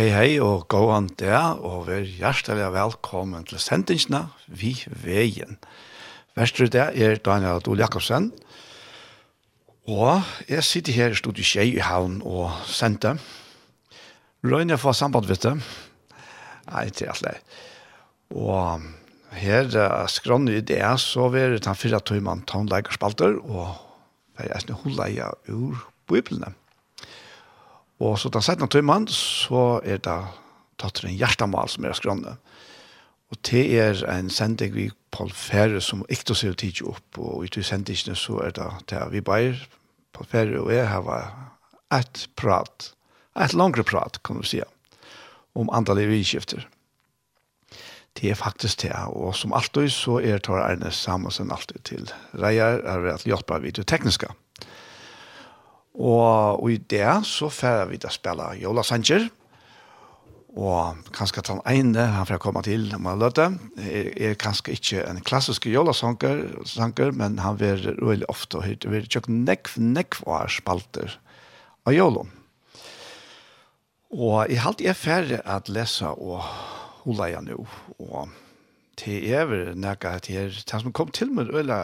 Hei, hei, og gå an der, og vær hjertelig velkommen til sendingsene Vi Veien. Vestre der er Daniel Adol Jakobsen, og jeg sitter her i studiet Kjei i havn og sendte. Røyne får samband, vet du. Nei, til alt det. Og her uh, skrann i det, så vil det ta fire tøymann tannleggerspalter, og vær jeg snill holde jeg ur biblene. Og så den 17. tøymann, så er det tatt en hjertemal som er skrønne. Og det er en sending vi Paul Fære som ikke ser tid opp, og i to sendingene så er det det vi bare, Paul Fære og jeg har et prat, et langere prat, kan du si, om andre livskifter. Det er faktisk det, og som alltid så er Tora Erne som alltid til reier, er vi at hjelper vi til tekniske. Og, og i det så færer vi til å spille Jola Sanger, og kanskje den ene han får komme til om han løte, er, er kanskje ikke en klassisk Jola Sanger, sanger men han vil veldig ofte og høyt, vil tjøkke nekv, nekv og spalter av Jola. Og jeg halte jeg færre at lese og hula jeg nå, og til evig nekka at jeg, det som kom til meg, veldig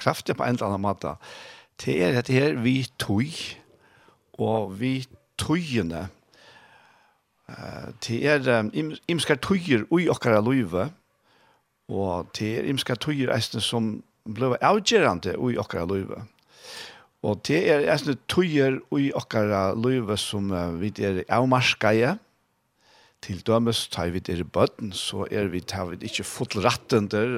kraftig på en eller annen måte, og det er dette her vi tog, og vi togene, det er imskar toger ui okkara løyve, og det er imskar toger eisne som ble avgjerande ui okkara løyve. Og det er eisne toger ui okkara løyve som vi er avmarskaje, til dømes tar vi det i bøtten, så er vi tar vi ikke fotl ratten der,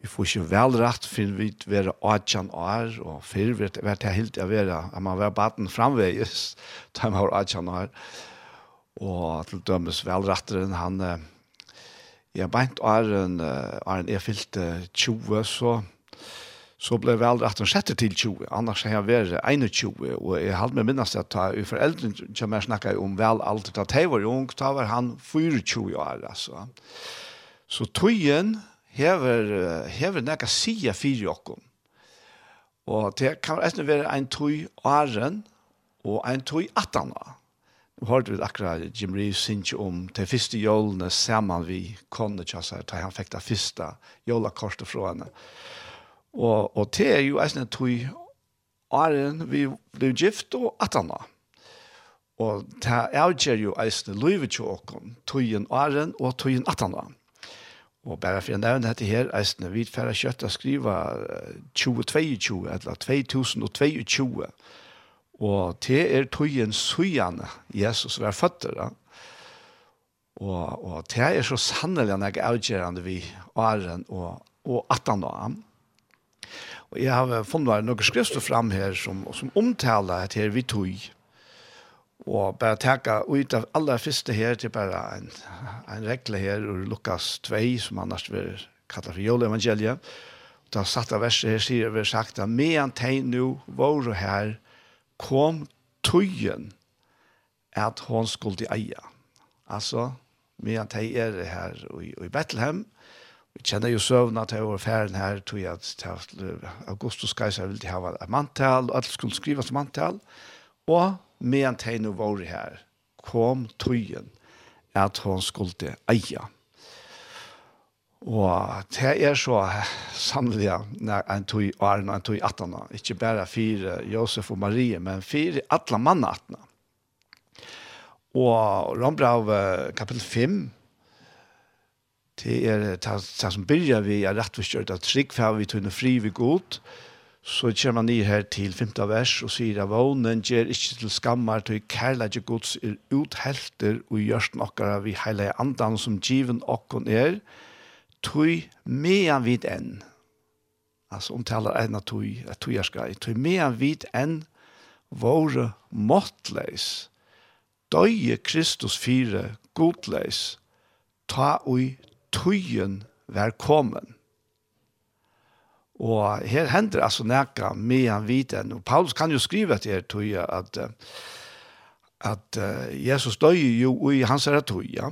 Vi får ikke vel rett for vi være 18 år, og før vi vært her helt å være, at man var baden framveges, da man var 18 år. Og til dømes vel retteren, han, jeg beint åren, åren jeg fylte 20, så, så ble vel retteren sette til 20, annars har jeg vært 21, og jeg hadde med minnes at ta, i foreldrene som jeg snakket om vel alltid, da jeg var ung, da var han 24 år, altså. Så tøyen, hever, hever nekka sia fyrir okkom. Og det kan eisne være ein tøy åren og ein tøy atana. Nå hørte vi akkurat Jim Reeves sinje om de første jólene saman vi konne tjassar, da han fikk det første jólakortet fra henne. Og, og det er jo eisne tøy åren vi ble gift og atana. Og det er jo eisne løyve tjåkon, tøyen åren og tøyen atana. Mm Og bare for å nevne dette her, eisne, vi færre kjøtt å skrive 2022, eller 2022. Og det er tøyen søgjene Jesus var født Da. Og, og det er så sannelig enn jeg avgjørende vi åren og, og 18 år. Og jeg har funnet noen skrifter fram her som, som omtaler at her vi tøy. Og bare teka ut av aller første her til bare en, en regle her ur Lukas 2, som annars vil kallar for Jolevangeliet. Da satt av verset her sier vi sagt at «Medan tegn nu våre her kom tøyen at hon skulle eia». Altså, medan tegn er her i, i Bethlehem, Vi kjenner jo søvn at jeg var ferdig her, tog jeg at Augustus Kaiser ville ha et manntall, og alt skulle skrivas manntall, og medan de nu var her, kom tøyen at hon skulle eia. Og det er så sannelig en tøy åren og en tøy attene, ikke bare fire Josef og Marie, men fire alle mannene attene. Og Rambrav kapittel 5, det er det som begynner vi er rett og slett at trygg for vi tøyne fri vi godt, så kommer han ned her til 5. vers og sier at vånen gjør ikke til skammer til kærlighet gods er uthelter og gjørst nokkara vi hele andan som given okken er tøy mean vid enn altså omtaler enn at tøy at tøy er skal tøy mean vid enn våre måttleis døye Kristus fire godleis ta ui tøyen vær kommen Og her hender altså nekka med han viten. Og Paulus kan jo skrive til her, tror jeg, at, at uh, Jesus døg jo i hans herre tog, ja.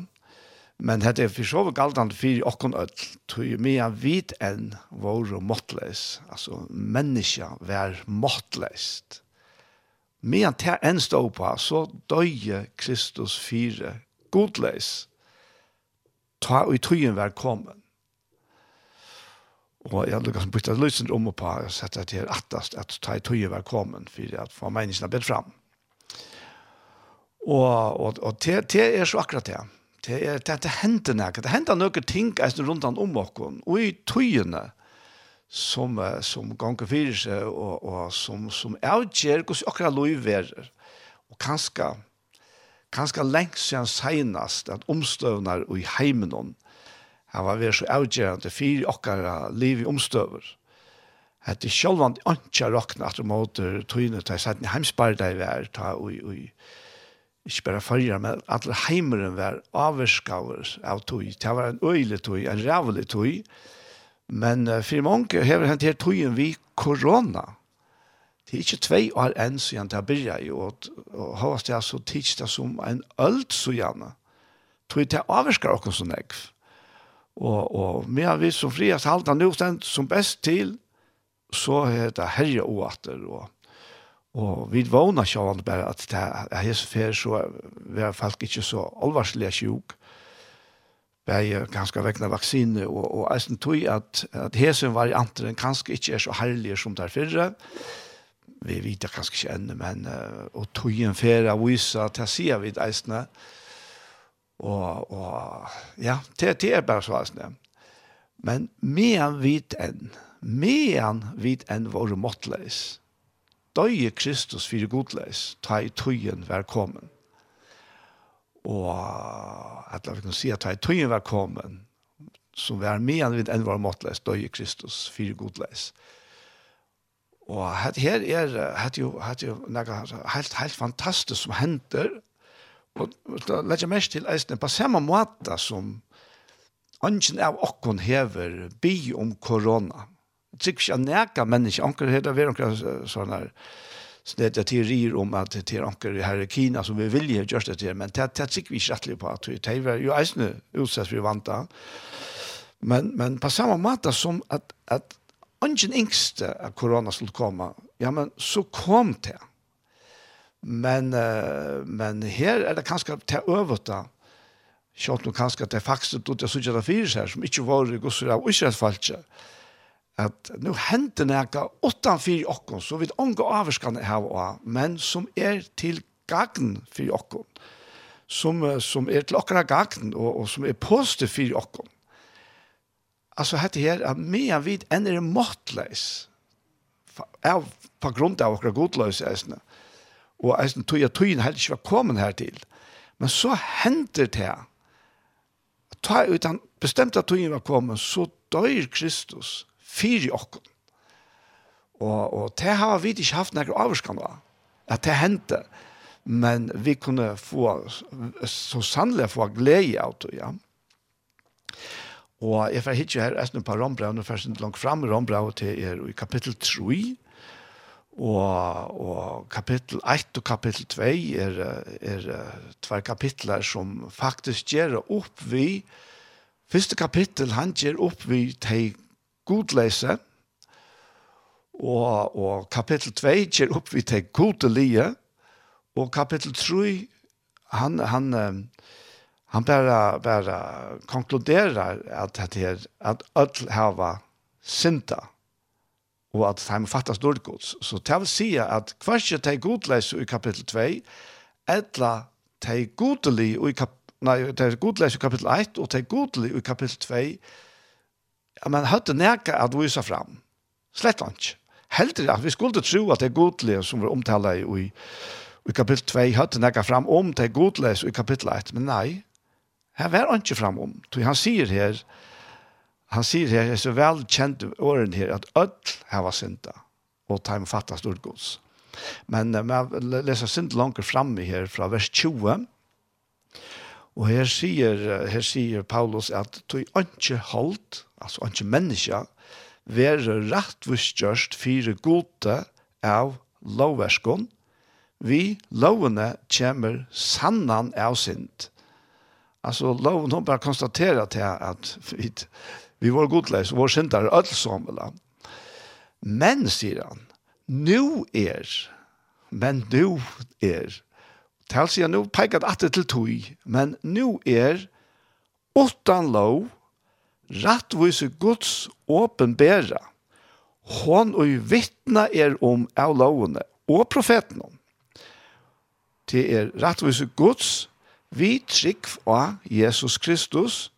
Men det er for så vidt galdan for okkon ødel, tog mye han vit enn vår måttles. Altså, menneska vær måttlest. Mye han til enn stå på, så døye Kristus fire godles. Ta og i tøyen vær kommet. Og jeg lukket som bytte løsene om og på og sette til attast at ta i tøye var kommet for at få menneskene bedt fram. Og, og, og det, det er så akkurat det. Det, er, det, det hender noe. Det hender noen ting eisen rundt om oss og i tøyene som, som ganger fyrir seg og, og som, som avgjør hvordan akkurat lov er. Og kanskje, kanskje lengst siden senest at omstøvner og i heimen henne Han var vært så avgjørende for okkara liv i omstøver. At det selv om det ikke råkna at de måter tøyne til satt en heimsparda i vær, ta og, og ikke bare fyrir, men alle heimeren var avskaver av tøy. Det var en øylig tøy, en rævlig tøy. Men uh, for mange har hent her tøyen vi korona. Det er ikke tvei år enn siden det byrja i, og, og hva det så tids det som en ølt så gjerne. Tøy det avskar okkur som negv. Og, og med vi som friast halda nu som best til, så er det herje oater. Og, og vi vågna sjåan bare at det er hese fer, så er folk ikke så alvarslige sjuk. Bare ganske vekna vaksine, og, og eisen tog at, at hese varianter kanskje ikke er så herlige som der fyrre. Vi vet det kanskje ikke enda, men uh, og tog en fer av vise, det sier vi eisene, at Og, og ja, det, det er bare svarsene. Men medan vit enn, medan vit enn våre måttleis, døye Kristus fyrir godleis, ta i tøyen vær kommen. Og at vi kan si at ta i tøyen vær kommen, som vær medan vit enn våre måttleis, døye Kristus fyrir godleis. Og her er, det jo, jo, noe helt, helt fantastisk som hender, Og da legger jeg mest til eisen, på samme måte som ønsken av åkken hever by om korona. Jeg tror ikke jeg neker mennesker, anker heter vi noen sånne her, det er teorier om at det er anker her i Kina som vi vilje gjøre det men det er ikke vi ikke rettelig på at det er jo eisene utsett vi vant da. Men, men på samme måte som at, at ønsken yngste av korona skulle komme, ja, men så kom det. Men, uh, men her er det kanskje til øvet da. Kjøtt noe kanskje til faktisk ut av suttet av fire her, som ikke var i gosser av Israelsfaltje. At nå henter noe åttan fire åkken, så vidt ånge avvarskene her og men som er til gagn fire åkken. Som, som er til åkken gagn, og, og som er positiv fire åkken. Altså hette her, at mye vidt enn er måttleis. Av, på grunn av åkken godløs, jeg og eisen tog jeg tøyen heller ikke var kommet her til. Men så hender det her. Ta ut han bestemte at tøyen var kommet, så dør Kristus fyr i. Og, og det har vi ikke haft noen avskan da. at det hendte. Men vi kunne få, så sannelig få glede av det, ja. Og jeg får hitje her, jeg snur på Rombrau, nå først langt fram Rombrau til er i kapittel 3, Og, og kapittel 1 og kapittel 2 er, er tvær kapitler som faktisk gjør opp vi første kapittel han gjør opp vi til godlese og, og kapittel 2 gjør opp vi til godelige og kapittel 3 han, han, han bare, bare konkluderer at, at, at, at alle har syndet og at de fattas dårlig gods. Så det vil si at hverst de godleise i kapittel 2, eller de godelig i kapittel Nei, te er i kapittel 1, og te er i kapittel 2. Ja, men høyde neka at vise fram. Slett ikke. Helt det, vi skulle tro at det er godelig som vi omtaler i, i kapittel 2, høyde neka fram om te er i kapittel 1, men nei, her var han ikke fram om. Han sier her, han sier her, er så vel kjent åren her, at ødel her var synda, og ta med fattas storgods. Men man leser synd langt framme her, fra vers 20, og her sier, her sier Paulus at «Tøy ikke holdt, altså ikke menneske, være rettvistgjørst fire gode av lovverskene, vi lovene kommer sannan av synd». Altså, loven, har bare konstaterer til at Vi var godleis, vår syndar er ødelsommela. Men, sier han, nu er, men nu er, til sier han, nu pekat det til tog, men nu er, åttan lov, rattvise Guds åpenbæra, hon og vittna er om av lovene og profeten om. Det er rattvise Guds, vi trygg av Jesus Kristus,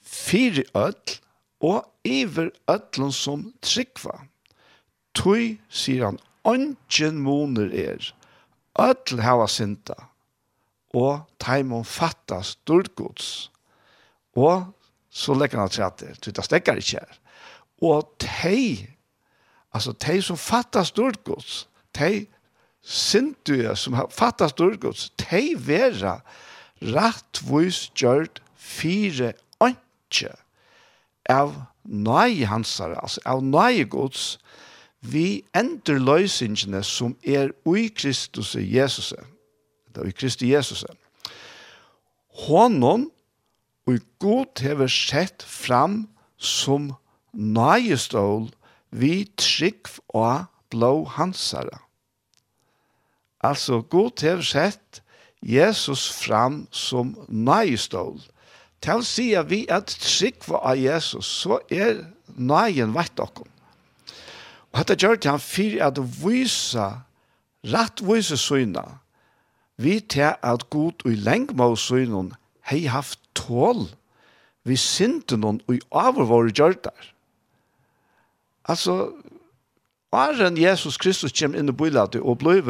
fire ødel, og iver ætlun som tryggva. Tui, sier han, ongen moner er, ætl hava synda, og taimon fatta storgods. Og så legger han til at det, tutta stekkar ikkje her. Og tei, altså tei som fatta storgods, tei synduja som fatta storgods, tei vera rattvois gjørt fire ongen av nøye hansare, altså av nøye gods, vi ender løsingene som er ui Kristus i Jesus, det er ui Kristus i Jesus. Hånden, ui god hever sett fram som nøye stål, vi trygg og blå hansare. Altså, god hever sett Jesus fram som nøye stål, Til sier vi at sikva av Jesus, så er nøyen vett okkom. Og dette gjør det han for at vise, rett vise syna, vi til at god og lenge med synen har haft tål vi sinte noen og over våre gjørtar. Altså, Åren Jesus Kristus kommer inn i bøylatet og blir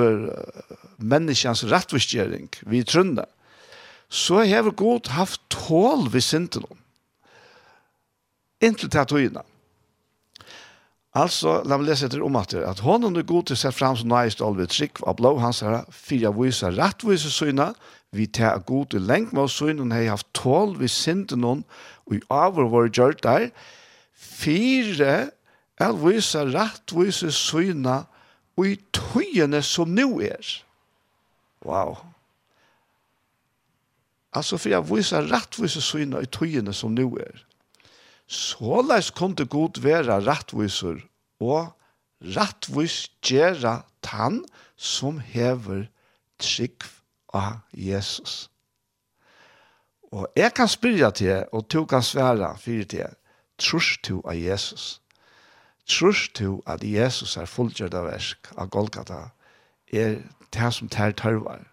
menneskens rettvisgjering vi trunner, så har god haft tål ved synden om. Inntil til tøyene. Altså, la meg lese etter om at det, at hånden er god til å se frem som nøyest og ved trygg av blå hans herre, fire viser rettvise syne, vi tar god til lengt med oss syne, og har haft tål ved synden om, og i avhør vår gjørt der, fire er viser rettvise syne, og i tøyene som nå er. Wow. Altså for jeg viser rettvise syne i tøyene som nå er. Såleis kunne god være rettviser og rettvis gjøre tann som hever trygg av Jesus. Og jeg kan spyrja til, og du kan svære fyrir til, trus du av Jesus. Trus du at Jesus er fullgjørt av versk av Golgata, er det som tar tørvar,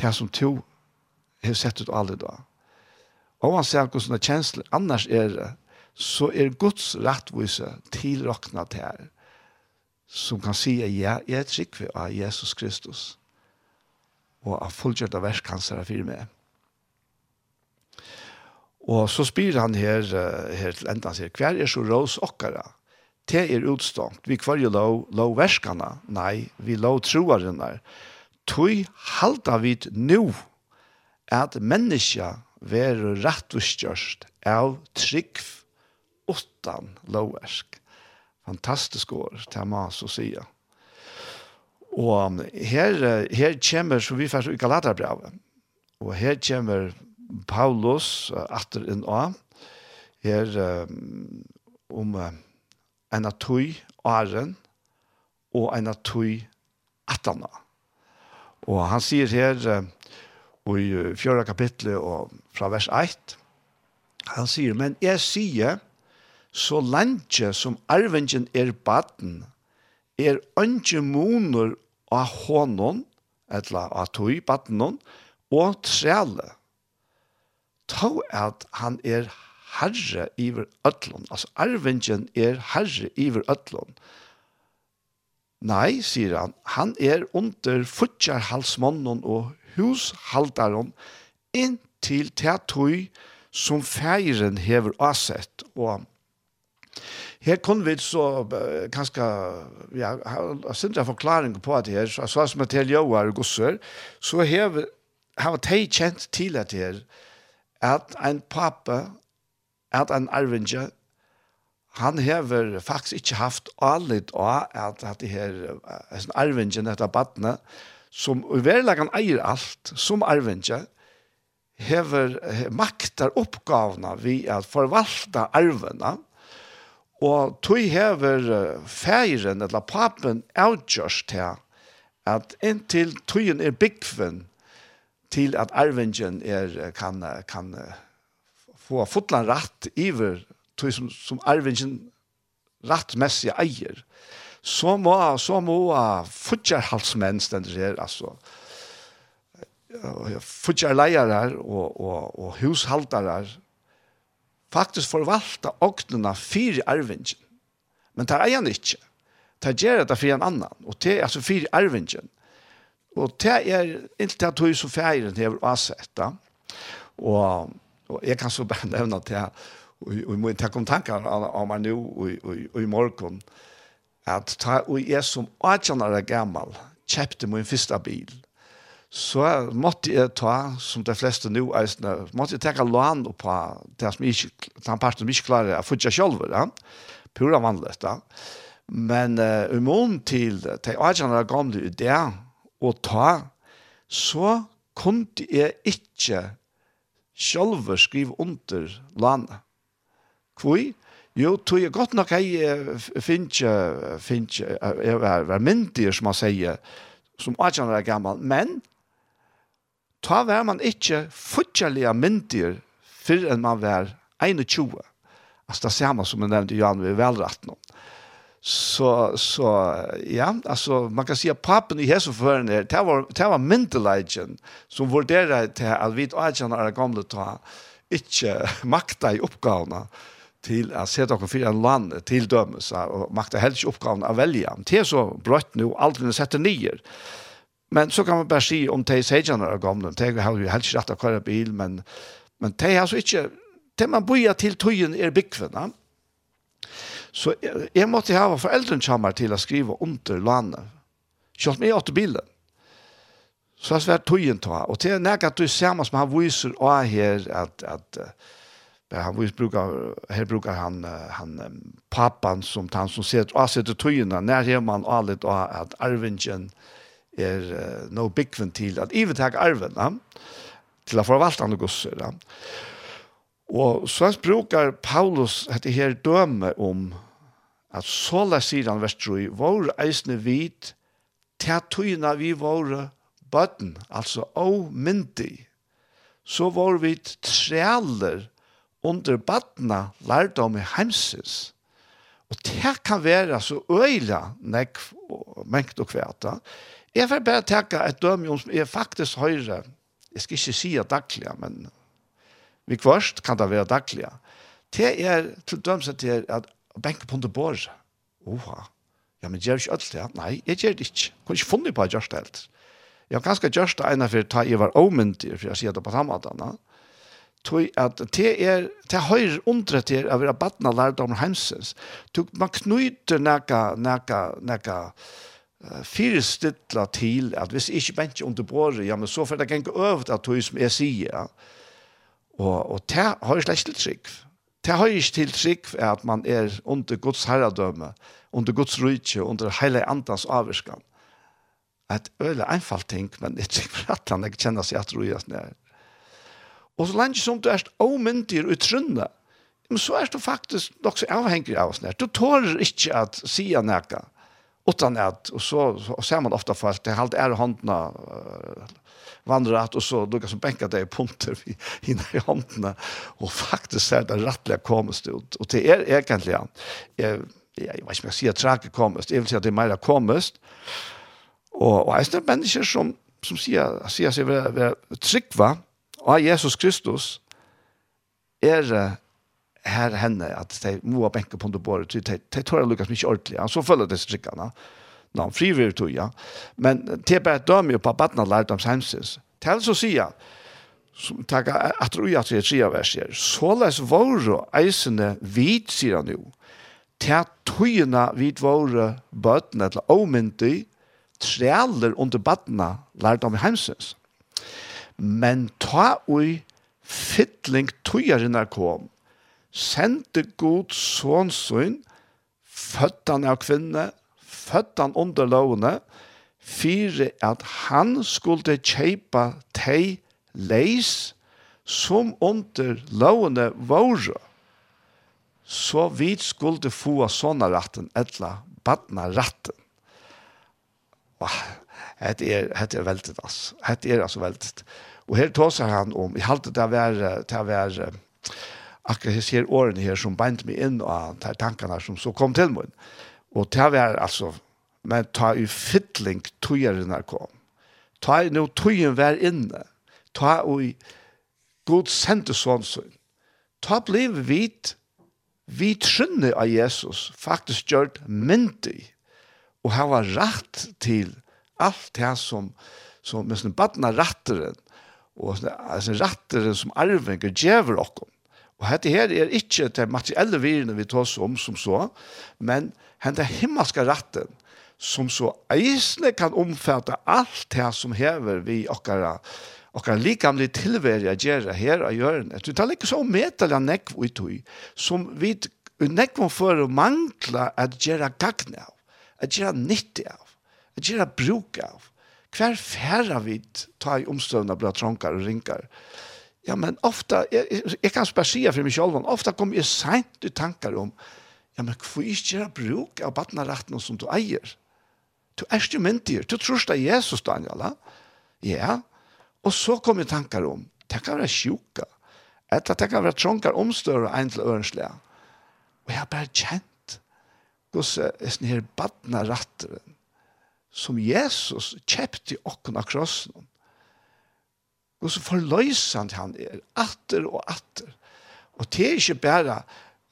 det som tog har sett ut alle da. Og man ser hvordan det kjensler, annars er det, så er Guds rettvise tilrakna til her, som kan si at ja, jeg er trygg ved av Jesus Kristus, og av fullgjørte av hans er for meg. Og så spyr han her, her til enda, han sier, hver er så rås okkara? Te er utstånd, vi kvar jo lov, lov verskana, nei, vi lov troarinnar. Tui halda vid nu, at menneska verur rattvustgjørst av trygg utan loversk. Fantastisk år, det er mas å si. Og her, her kommer, så vi først i Galaterbrevet, og her kommer Paulus atter inn av, her om um, en av tog åren og en av tog atterne. Og han sier her, uh, og i fjøra kapitlet og fra vers 1. Han sier, men jeg sier, så lantje som arvengen er baden, er ønske moner av hånden, etla av tog baden, og trele. Ta at han er herre iver øtlån. Altså arvengen er herre iver øtlån. Nei, sier han, han er under futjarhalsmannen og hushaldaren inntil til tøy som feiren hever avsett. Og her kunne vi så kanskje, ja, jeg synes jeg forklaring på det her, så, så som jeg til Joar og Gosser, så hever, har jeg kjent til det her, at en pappa, at en arvinger, han hever faktisk ikke haft allit av at, at det her, en arvingen dette badene, som i verlagan eier alt, som arvindja, hever maktar oppgavene vi at forvalta arvene, og tog hever feiren eller papen avgjørst til at inntil tøyen er byggven til at arvingen er, kan, kan få fotland rett iver tøy som, som arvingen rettmessig eier så må, så må uh, futjerhalsmenn stendur her, altså. Futjerleiere og, og, og hushaldarar faktisk forvalta åknene fyrir arvingen. Men det er han ikke. Det gjør det for en annan. Og det altså fyrir arvingen. Og det er inntil at du som feiren har asetta Og, og jeg kan så bare nevna at og, og, og jeg må ikke om tanker om meg nå og, og, og i morgen at ta, og jeg som 18 år gammal kjøpte min første bil, så måtte jeg ta, som de fleste nå eisene, måtte jeg tenke lån på det som ikke, den parten som ikke klarer å fudge selv, ja? pura vanlig da. Men uh, i mån til de 18 år gamle i det, og ta, så kunne jeg ikke selv skrive under lånet. Hvor? Jo, tog jeg godt nok jeg finnes ikke, jeg var myndig, som man sier, som ikke er gammel, men ta var man ikke fortjellige myndig før enn man var 21. Altså det samme som jeg nevnte Jan ved velretten. Så, så ja, altså man kan si at papen i Jesu førende, det var, det var myndelagen som vurderer til at vi ikke er gamle ta ikke makta i oppgavene til å se dere for en land til dømes, og makta helst oppgaven å velge. Det er så brøtt nå, alt vil sette nye. Men så kan man bare si om de segjene er gamle, de har jo helst rett å køre bil, men, men de har så ikke, det man bøyer til tøyen er byggvene. Så jeg, jeg måtte ha foreldrene kommer til å skrive under landet, selv om jeg åtte bilen. Så har jeg svært tøyen ta, og til er at du ser meg som han viser av her, at, at, at han vis brukar här brukar han han pappan som han som ser att sätta tyna när här man allt att arvingen är uh, no big ventil till att even tag arven ja? till att förvalta andra gossar ja? och så brukar Paulus att det här döme om att såla sidan västroi var eisne vit till vi var button alltså o myndig, så var vi trealer under badna lærdom i heimsins. Og det kan være så øyla nekv og mengt og kvæta. Jeg får bare tenke et dømme om som er faktisk høyre. Jeg skal ikke si at daglig, men vi kvørst kan det være daglig. Det er til dømme seg til at benke på under båret. Oha. Ja, men gjør ikke alt det. Nei, jeg gjør det ikke. Jeg kunne ikke funnet på at jeg gjør det helt. Jeg har ganske gjør det ene for å ta i var omyndig, for jeg sier det på samme måten tog at det er, det høyr undre til å være badna lærdom heimsens. Tog man knyter nækka, nækka, nækka, fire til at hvis ikkje ikke bensje under båret, ja, men så får det genge øvd at tog som jeg sier, ja. Og, og det har slett til trygg. Det har ikke til trygg er at man er under Guds herredømme, under Guds rydtje, under hele andans avvirskan. Et øyelig einfalt ting, men jeg tror at han ikke kjenner seg at rydtje nær. Og så lenge som du er omyndig og trunne, men så er du faktisk nok så avhengig av oss. Du tårer ikke at sia nekka, utan at, og så, så ser man ofte folk, det er alt er håndene uh, vandret, og så lukker som benker deg i punter inne i håndene, og faktisk ser det rettelig komest ut. Og det er egentlig, ja, jeg, jeg vet ikke om jeg sier trake komest, jeg vil si at det er mer komest, og, og jeg er mennesker som, som sier, sier seg være, være tryggva, av Jesus Kristus er her henne at de må benke på bordet, de, de tør jeg lukkes mye ordentlig, så følger disse trikkene. Nå, no, frivillig tog ja. Men det er bare døm jo på baden av lærdoms hemsins. Det er altså å si takk at du at det er tre vers her, så les våre eisene vid, sier han jo, til at tøyene vid våre bøtene, eller omyndig, trealer under badene lærdom hemsins. Men ta ui fytling tøyarina kom, sendte god sånsyn, føddan av kvinne, føddan under lovene, fire at han skulle kjeipa tei leis, som under lovene våre, så vi skulle få sånne ratten, etla badna ratten det er, det er veldig, altså. Det er altså veldig. Og her tåser han om, i halte det var, det var, akkurat jeg ser årene her som bant meg inn, og de tankene som så kom til meg. Og det var altså, men ta i fytling tøyeren her kom. Ta i noe tøyen vær inne. Ta i god sendte sånn Ta bliv vit, vi trunne av Jesus, faktisk gjørt myndig, og hava rett til allt det som, som med sin badna ratteren, og sin ratteren som arvinger djever okkom. Og dette her er ikke det materielle virene vi tar oss om som så, men henne himmelske ratten, som så eisende kan omfatte alt det som hever vi okkara, okkara likamlig tilvære gjøre her og gjør Det er ikke så medelig nekv utøy, som vi nekv for å mangle at gjøre gagne av, at gjøre nyttig av at gjøre bruk av. Hver færre vi tar i omstøvende blir trånkere og ringer. Ja, men ofta, jeg, jeg kan bare si for meg selv, ofta kommer jeg sent i tanker om, ja, men hvorfor ikke gjøre bruk av badnerettene som du eier? Du er ikke myndig, du tror det er Jesus, Daniel. Ja, og så kommer jeg tanker om, det kan være sjuka, eller det kan være trånkere omstøvende enn til ørenslige. Og jeg har bare kjent hvordan er sånn her badnerettene som Jesus kjepte okken av krossen. Og så forløsende han er atter og atter. Og det er ikke bare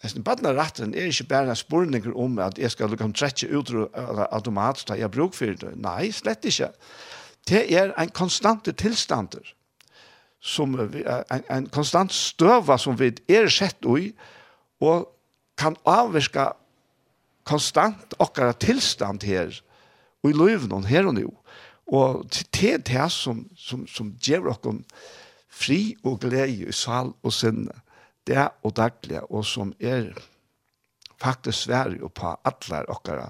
Esten ratten er ikke bare spurninger om at jeg skal lukke om ut utro automatisk at jeg bruker for det. Nei, slett ikke. Det er en konstant tilstand Som, en, en konstant støva som vi er sett i og kan avvirka konstant okkara tilstand her i løven her og nå. Og det er det som, som, som gjør dere fri og glede i sal og sinne. Det er og daglig, og som er faktisk svære og på alle dere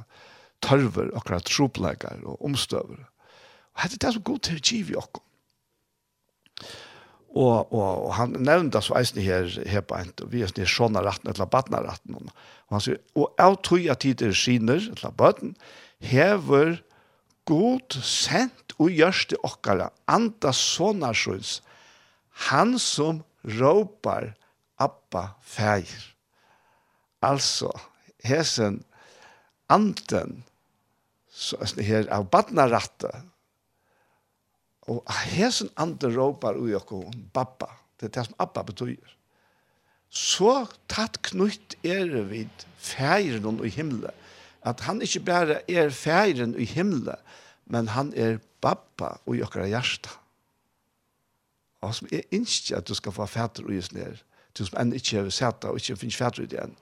tørver, dere troplegger og omstøver. Og det er det som går til å give dere. Og, og, og han nevnte så eisen her, her på en, og vi er sånn sånne retten, eller badna retten. Og han sier, og av tog jeg tider skiner, eller bøten, hever god sent og gjørst til okkara, anda sonarsjøns, han som råpar Abba feir. Altså, hesen anden, så, her av badnaratta, og hesen anden råpar ui okko, Babba, det er det som Abba betyr. Så tatt knytt er vid fægir noen i himmelen, at han ikke bare er feiren i himmelen, men han er pappa og i okkara hjärsta. Og som er ikke at du skal få fætter og just ned, du som enn ikke er sæta og ikke finnes fætter ut igjen.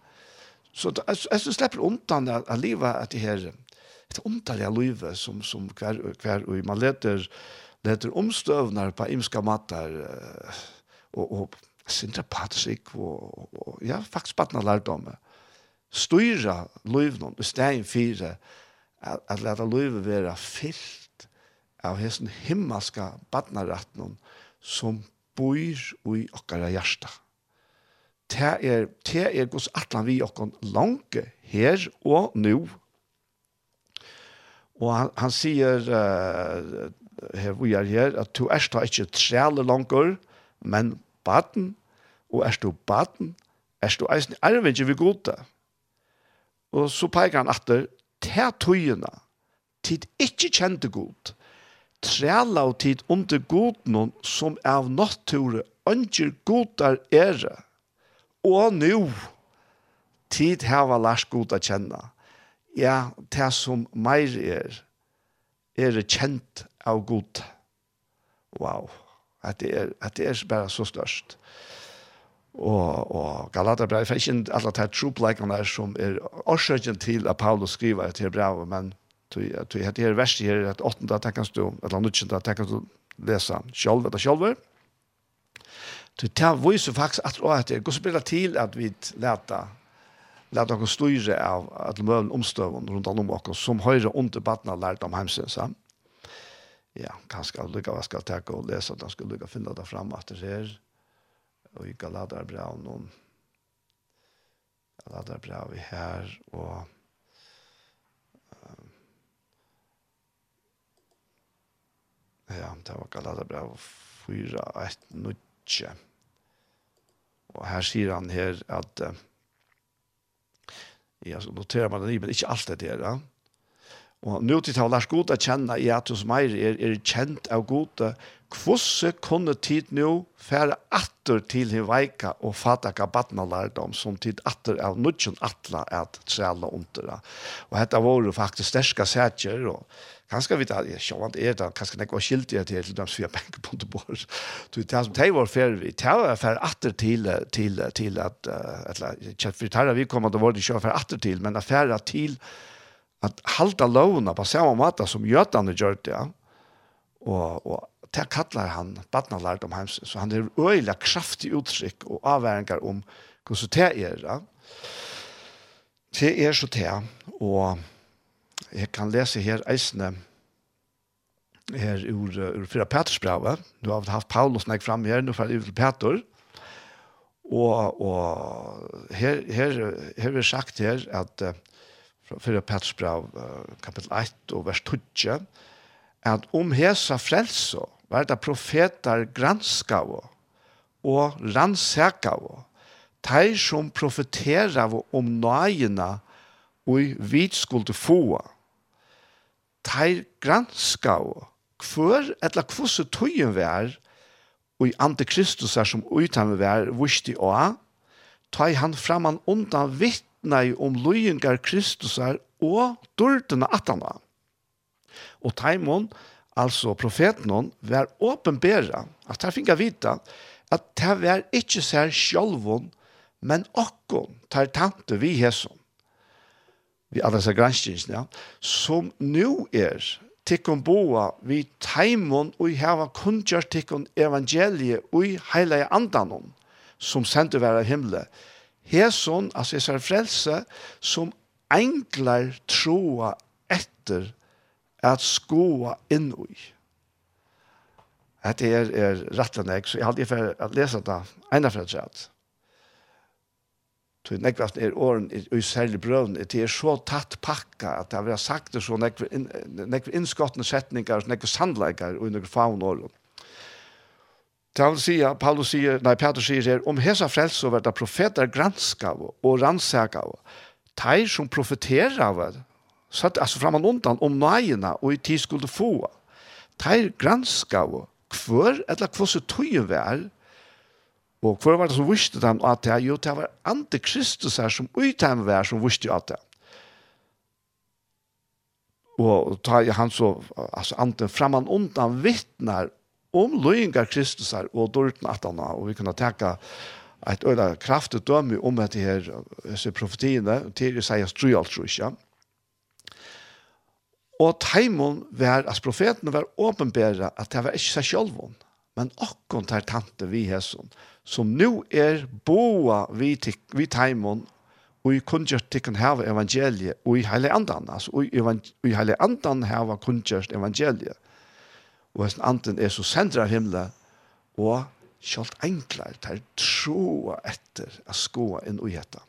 Så jeg synes slipper undan av livet at det her, et omtallig av livet som, som hver, hver og man leter, leter omstøvner på imska matar, og, og Sindra patsik, og, og, og ja, faktisk patna lærdomme. Mm styra løyvnån, i stedet fire, at, at leta løyve være fyllt av hessen himmelska badnarattnån som bor i okkara hjärsta. Det er, det er gos atlan vi okkon lange her og nu. Og han, han sier uh, her vi er her, at du erst har ikke trelle langer, men baden, og erst du baden, erst du eisen arvinge vi gode. Og så peker han atter, «Te tøyene, tid ikke kjente god, trela og tid under godnån som av nattore, ønsker godar ere, og nå tid hava lært god å kjenne. Ja, det som meir er, er kjent av god. Wow, at det er, at det er bare så størst og, og Galater brev for ikke alle de tropleikene der som er årsøkjen til at Paulus skriver til brevet, men til dette her verset her, at åttende tenker du, eller nødvendig tenker du lese selv etter selv. Du tar viser faktisk at det er godt spiller til at vi leta lät oss styra av att möbeln omstöven runt om oss som höjre under battna lärt om hemsens. Ja, kanske att lycka vad ska ta och läsa att han skulle lycka finna det fram att det är og i Galadarbraun om Galadarbraun vi her og ja, det var Galadarbraun 4, 1, 9 og her sier han her at uh, ja, så noterer man det i, men ikke alt det der, ja. Og nå til å lære god å kjenne i at hos meg er, er kjent av god Kvosse kunne tid nå fære atter til hin veika og fatta ka batna lærdom som tid atter av nudgen atla at trela undera. Og hetta var faktisk sterska sætjer og kanskje vi tar, jeg sjåvant er det, kanskje nekva skilt til til dems fyra benker på det bor. Du, det som teg var fære vi, teg var fære atter til, til, til at, eller, kjent for tarra vi kom at det var det sjåvant fære atter til, men fære til at halda lovna på samme måte som jøtane gjør det, ja. og, og det kallar han badnalært om hans så han er öliga kraftig uttryck og avværingar om hvordan det er. Ja. Det är så det, og jeg kan lese her eisene her ur, ur fyra Peters. Du har haft Paulus nek fram her, nu får til Peter. Og, og her, her, her er sagt her at uh, fyra Peters brev uh, 1 og vers 2 at om hesa frelso var det profeter granskav og rannsakav. de som profeterav om nøyene og vi skulle få. Teir granskav hver etla kvosse tøyen vær og i antikristus er som utan vær vusti og ta han framan undan vittna i om løyengar kristusar og durdena atana. Og taimon, altså profeten, var åpenbæra, at han finner vita, at det var ikke sær sjolvun, men okkon tar tante vi hesson. Vi alle seg ja, som nu er tikkon boa vi taimon og heva kunngjør tikkon evangeliet og heilige andanon, som sendte være himle. Hesson, altså er frelse, som enklar troa etter at skoa inn i. Dette er, er rettelig nek, så jeg har aldri for å lese det ene fra at sett. Så nekvast er åren, i særlig brøven, det er så tatt pakka at det har sagt det så nekve, in, innskottende setninger, nekve sandleikar og nekve faun åren. Det vil si, Paulus sier, nei, Peter sier her, om hesa frelse og det profeter granskav og rannsaka teir som profeterer av satt alltså framan undan om majorna och i tid skulle få. Teir granska og kvör eller kvosse tøyen vær og kvör var det som visste dem at det jo det var antikristus her som utheim var som visste at det og ta han så altså anten framan undan vittnar om løyingar kristus her og dårten at han og vi kunne teka et øyla kraftet dømme om at det her profetiene til Isaias 3 tru ikke Og teimon var, altså profeten var åpenbæra at det var ikke seg sjølvån, men okkon tar tante vi hesson, som nu er boa vi, vi teimon, og i kunngjørt tikkun hava evangeliet, og i heile andan, altså, og i heile andan hava kunnkjørt evangeliet. Og hesten anden er så sendra himla, og kjalt enklar til troa etter a skoa inn og gjetta.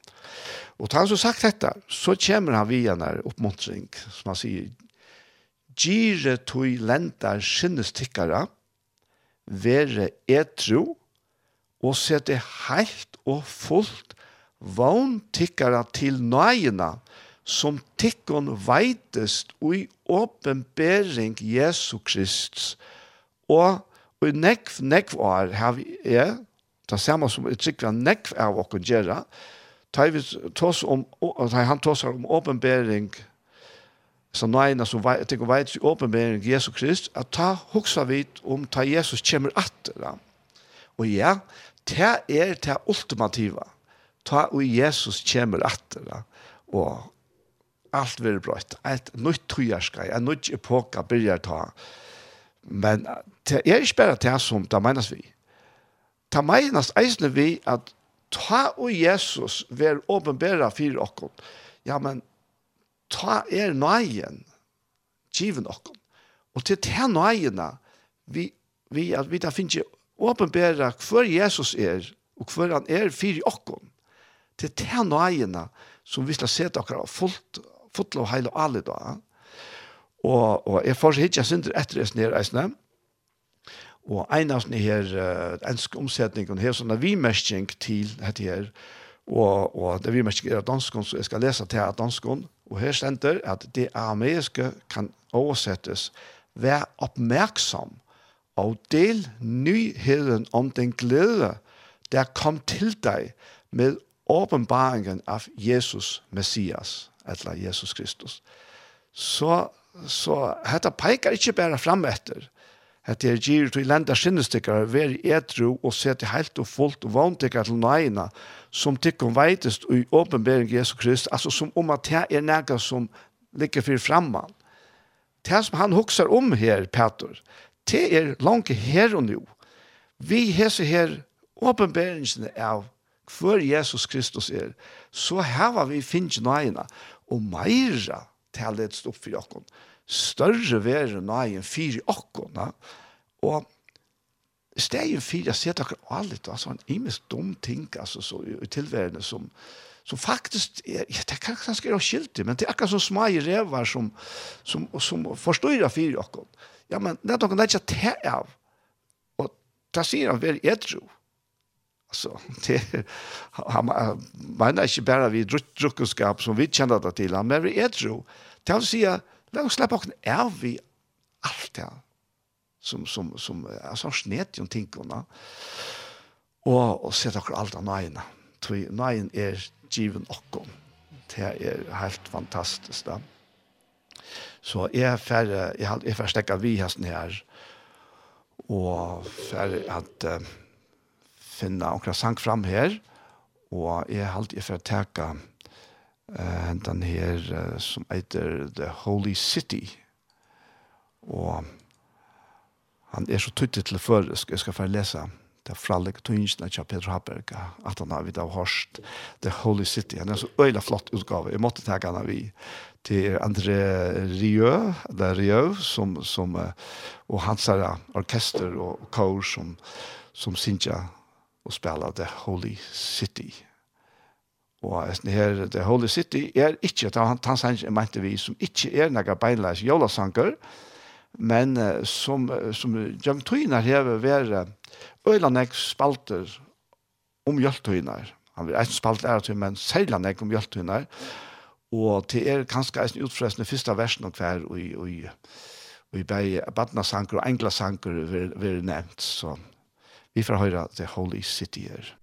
Og tar han så sagt dette, så kommer han via den oppmuntring, som han sier, Gire tui lendar sinnestikkara, vere etru, og sette heilt og fullt vogn tikkara til nøyina, som tikkon veitest ui åpenbering Jesu Kristus. Og i nekv, nekv år har vi er, det samme som i tryggva nekv av åkken gjerra, ta vi tås om, han tås om åpenbering Jesu så nøyna som veit, tenker veit i åpenbering Jesu Krist, at ta hoksa vit om ta Jesus kommer atter. Da. Og ja, ta er ta ultimativa. Ta og Jesus kommer atter. Da. Og allt vil brøtt. Et nytt tøyerskei, et nytt epoka byrjar ta. Men det er ikke bare det som det menes vi. Det menes eisne vi at ta og Jesus vil åpenbæra fyrir okkur. Ja, men ta er nøyen, given okken. Og til ta nøyene, vi, vi, at vi da finner ikke åpenbæra hver Jesus er, og hver han er fyrir okken. Til ta nøyene, som vi skal se dere fullt, fullt og heil og alle da. Og, og jeg får ikke synder etter det nere eisne. Og en av sånne her, uh, ensk omsetning, og her sånne vimerskjeng til dette her, og, og det vimerskjeng er danskon, så jeg skal lese til at danskon, Og her stender at det arameiske kan oversettes «Vær oppmerksom og del nyheden om den glede der kom til dig med åpenbaringen av Jesus Messias, eller Jesus Kristus. Så, så dette peker ikke bare frem etter, at det er gir til lenda ver veri etro og seti heilt og fullt og vogntykkar til nøyina, som tikkum veitest i åpenbering Jesu Krist, altså som om at det er nega som ligger fyrir framman. Det som han huksar om her, Petur, det er langt her og nu. Vi hese her åpenberingene av hver Jesus Kristus er, så hava vi finnst nøyina, og meira til det stå opp for jokken større være nøyen fire okkona, og stegen fire, jeg ser dere alle, altså en imens dum ting, altså så, i tilværende som, som faktisk, er, ja, det kan kanskje være skiltig, men det er akkurat som smai revar som, som, som forstyrrer fire okkon. Ja, men det er noen det ikke te av, og da sier han vær edru, Alltså det han menar inte bara vi druckenskap som vi känner det till han men vi är tro. Det vill säga La oss släppa oss är vi allt det som som som alltså snet ju tinkorna. Och och sätta oss allt av nejen. Tror nejen är given och Det är helt fantastiskt. Da. Så jag färre jag har jag förstäcker vi hästen här och för att uh, finna några sang fram här och jag har alltid å att uh, den her uh, som heter The Holy City. Og han er så tydelig til før, jeg skal, skal få lese det fra lektorgjenskene til Peter Haberg, at han har vidt av hørst The Holy City. Han er så øyla flott utgave. Jeg måtte ta han av i til André Rieu, det er Rieu, som, som, og hans her orkester og kår som, som synger og spiller The Holy City. Og her, The Holy City er ikke, det han jeg mente vi, som ikke er noen beinleis jolasanker, men uh, som, som jømtøyner hever være øylanek spalter om jøltøyner. Han vil ikke spalte er til, men seilanek om jøltøyner. Og det er kanskje en utfresende første versen og hver, og, og, og i bei badnasanker og englasanker vil, vil nevnt, så vi får høre The Holy City her.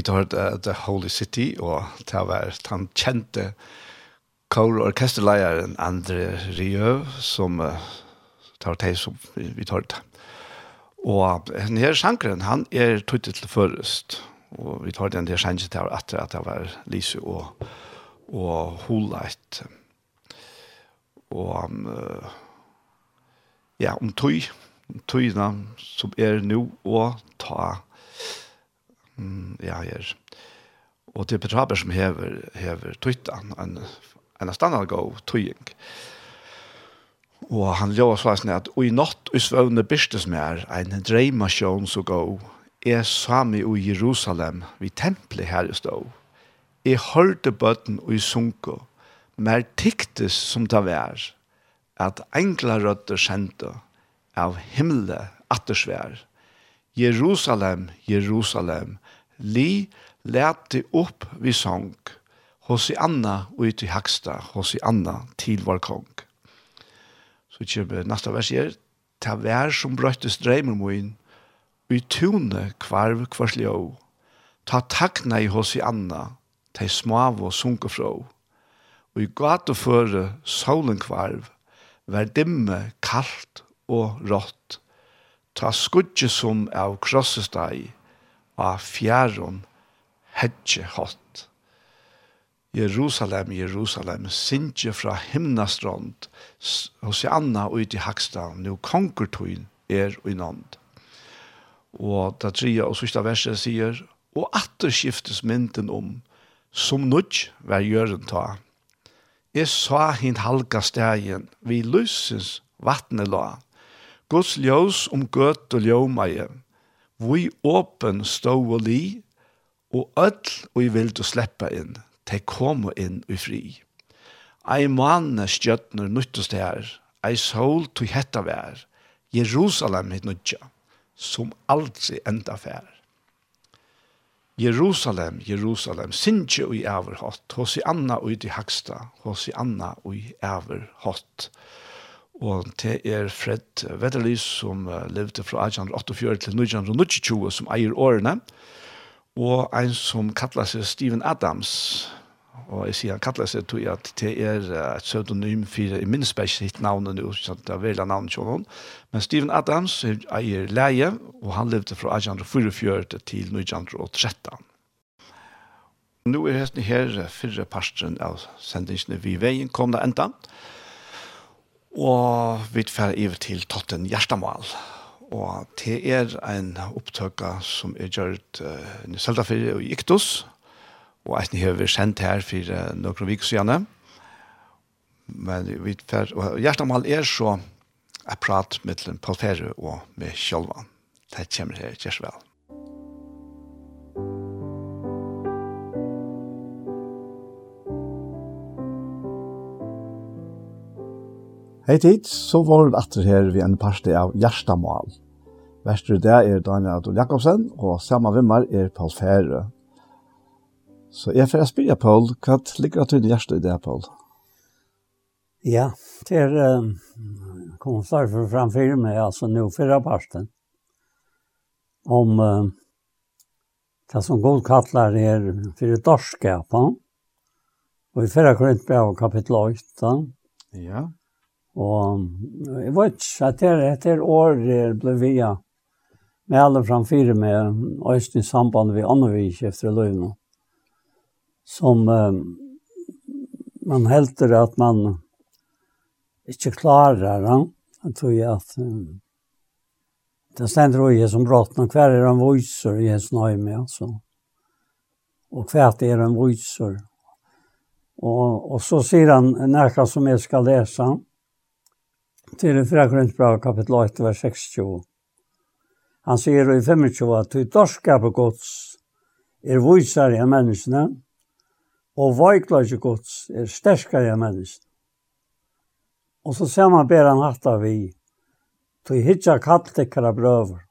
Vi tar uh, The Holy City, og det var den kjente kår- og orkesterleieren Andre Rieu, som uh, tar det som vi tar det. Og den her sjankeren, han er tøytet til først, og vi tar den der sjankeren til at det var Lise og, og Holeit. Og um, uh, ja, om tøy, om tøyene som er nå, og ta Mm, ja, her. Og det er Petraber som hever, hever tøytan, en, en standard go tøying. Og han ljóa svarsen at «Oi natt ui svøvne byrstes mer, ein dreima sjån så gå, er sami i Jerusalem, vi templi her i stå. Jeg hørte bøtten i sunko, mer tiktes som det var, at enkla røtter kjente av himle attersvær. Jerusalem, Jerusalem, li lærte opp vi sang, hos i anna ut i haksta, hos i anna til vår kong. Så kommer neste vers her, ta vær som brøttes dreimer moin, i tune kvarv kvarslio, ta takna i hos i anna, ta smav og sunke frå, og i gat og føre solen kvarv, vær dimme, kalt og rått, ta skudje som av krossesteg, av fjæron hedje hatt. Jerusalem, Jerusalem, sindje fra himnastrond, hos Anna ut i Hakstad, nu konkurtuin er og nånd. Og da tria og sista verset sier, og atter skiftes mynden om, som nudj var gjøren ta. Jeg sa hin halga stegen, vi lysens vattnet la. Guds ljøs om gøt og ljømeie, Vi åpen stå og li, og öll og i vil du sleppa inn, te kom inn i fri. Ei manne skjøttner nyttest her, ei sol to hetta vær, Jerusalem hit nutja, som aldri enda fær. Jerusalem, Jerusalem, sinje ui æver hot, hos i anna ui di haksta, hos i anna ui æver hot. Jerusalem, Og det er Fred Vetterlys som levde fra 1848 til 1920 som eier årene. Og en som kallar seg Steven Adams. Og jeg sier han kallar seg til at det er et pseudonym for i minst bare hitt navnet nå, så det er veldig navnet til noen. Men Steven Adams eier leie, og han levde fra 1844 til 1913. Nå er hesten her fyrre parsten av sendingsene vi veien kom da enda. Og vi fer iver til Totten Gjerstamal. Og det er en opptøkka som er gjørt uh, i Seldafyr og Iktus. Og eisen har vi sendt her for uh, noen vik siden. Men vi fer, og Gjertamal er så jeg prat med Paul Ferre og med Kjolvan. Det kommer her, kjærs vel. Hei tid, så var det atter her vi en parste av Gjerstamal. Vestre det er Daniel Adol Jakobsen, og samme vimmer er Paul Fære. Så jeg får spørre Paul, hva ligger til Gjerstad i det, Paul? Ja, det er um, kommet derfor framfyr meg, altså nå fyrre parsten, om um, det som god kattler er for dorskapen, og i fyrre korintbrev kapittel 8, Ja. Og jeg vet ikke at det er etter år ble vi ja, med alle framfyrer med Øystein i samband med Annevik efter løgnet. Som eh, man helter at man ikke klarer han. Jeg tror jeg at um, det stender også som brått, men hver er en viser i hans nøy med, altså. Og hver er en viser. Og, og så sier han nærkast som jeg skal lese han til 3 bra kapitel 8, vers 26. Han sier i 25 at «Tu dorskap og gods er vysare av menneskene, og veiklage gods er sterskare av menneskene». Og så ser man ber han hatt av vi, «Ty hitja kalltekkara brøver».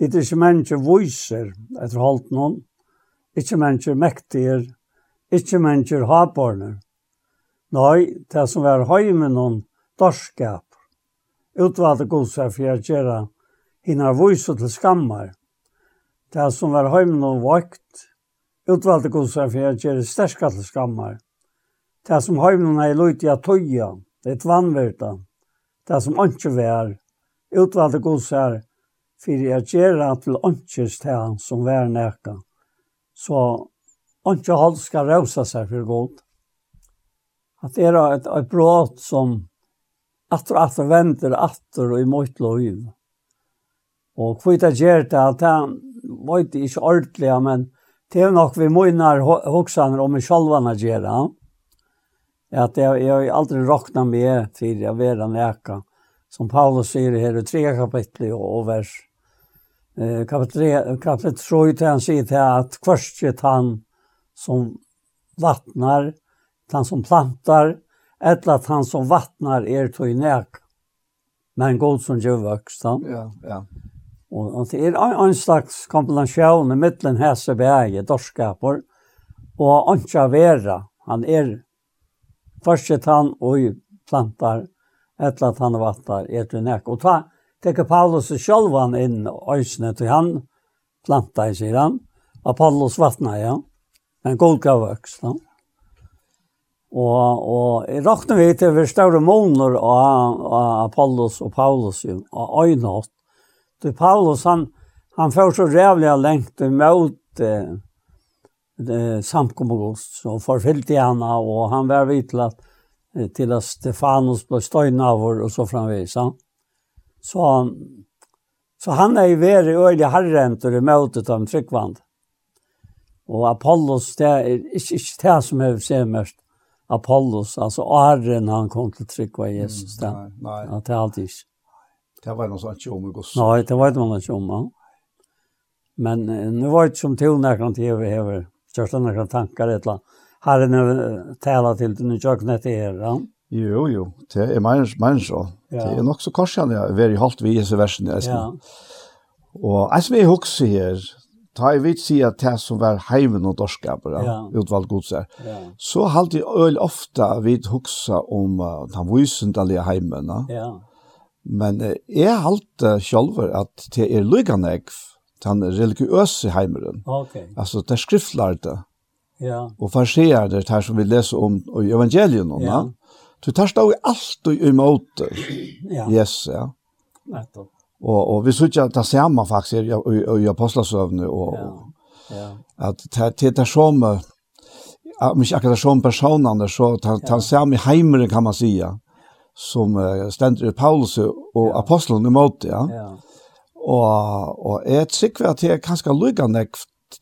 til det ikke mennesker vyser etter holdt noen, ikke mennesker mektiger, ikke mennesker haparner. Nei, det som var høymen noen dorskap, utvalde godsar for å gjøre henne vise til skammer. Det som var heimen noen vakt, utvalde godsar for å gjøre sterske til skammer. Det som heimen er løyt i tøya, det er vannverta. Det som ikke var, utvalde godsar for å gjøre til åndsjes til som var nærka. Så åndsje hold skal rausa seg for godt. At det er et, et brot som atter og atter venter atter og i mot lov. Og hva det gjør det, at det var ikke ordentlig, men det er nok vi møyner hoksene om vi selv gjør det. At jeg, jeg har aldri råknet med til jeg vil en eka. Som Paulus sier her i tre kapitlet og, og vers. Eh, kapitlet 3 til han sier til at kvørstet han som vattnar, han som plantar, eller at han som vattnar er til nek, men god som gjør vøkstan. Ja, ja. Og, og det er en, en slags kombinasjon i midten hese bæge, dorskaper, og ikke vera. Han er først han og plantar, etter at han vattnar, er til nek. Og ta, teker Paulus sjølv han inn øysene til han, plantar, sier han. Apollos vattnar, ja. Men god gav vøkstan. Ja. Og, og jeg råkner vi til vi større måneder av, av Apollos og Paulus jo, av øynått. Til Paulus, han, han får så rævlig lengt mot eh, samkommegost, og forfyllte henne, og han var vidt til at, til at Stefanus ble støyne av og så framvis. Han. Så, så han er i veri øyelig herrentur i møtet av en tryggvand. Og Apollos, det er ikke, ikke det som er mest Apollos, alltså Arren han kom til till av Jesus där. Mm, nei. nej. Att det alltid. Det var någon sån tjomus. Nei, det var inte om, ja. Men nu var det ikke som til till när kan tv över. Största tanker et eller annet. Her er det tala til, du nu jag knät her, Ja. Jo, jo, det är människa, människa. Ja. Det er nok så korsande, å være i halvt vi i versen. Ja. Og jeg som jeg husker her, ta i vits i at det som var heimen og dorskaper, ja. utvalgt godser, ja. så halte jeg øl ofte vidt huksa om uh, den vysendelige heimen. Ja. Men uh, jeg halte selv at det er lykkende den religiøse heimeren. Okay. Altså, det er skriftlærte. Ja. Og farsier det her som vi leser om i evangelien. Ja. Du tar stå i alt og i måte. Ja. Yes, ja. Nettopp. Og, og vi synes ikke at det samme faktisk i, i, i apostelsøvnene. Og, ja. ja. At det, det er som, om ikke akkurat som personene, så det Ja. er samme heimere kan man si, som stender i Paulus og ja. apostelen i måte. ja. ja. Og, og jeg tykker at det er ganske lykkende han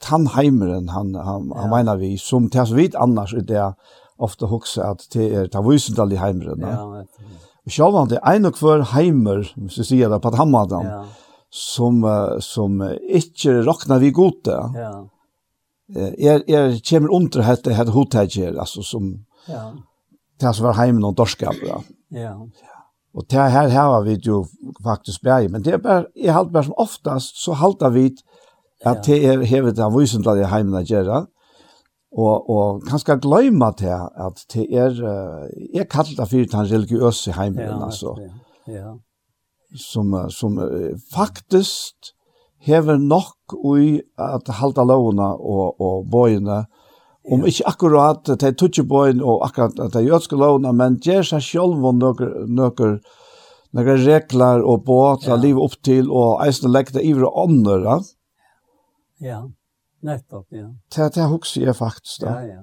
tannheimeren han, han, ja. han mener vi, som til så vidt annars i det ofte hokser at det er tannvysendal i heimeren. Ja, ja sjálvande ein og kvar heimer, hvis vi sier det på Hammadan, ja. som, som ikke rakna vi gode. Ja. Er, er kommer under dette her hotager, altså som ja. det som var heimen og dorskap. Ja. ja. Og det her har vi jo faktisk bæg, men det er bare, jeg halte bare som oftast, så halte vi at det er hevet av det heimen å gjøre, og og kanskje gløyma til at det er er kallt af fyrir tan religiøse heimen ja, altså. Ja. Som som faktisk hever nok ui at halda lovna og og boina om ikke akkurat til tutje boin og akkurat til jødske lovna men ger seg sjølv og nøkker nøkker några regler och båt att ja. leva upp till och eisne lägga över andra. Ja. Nettopp, ja. Det, det husker jeg faktisk da. Ja, ja.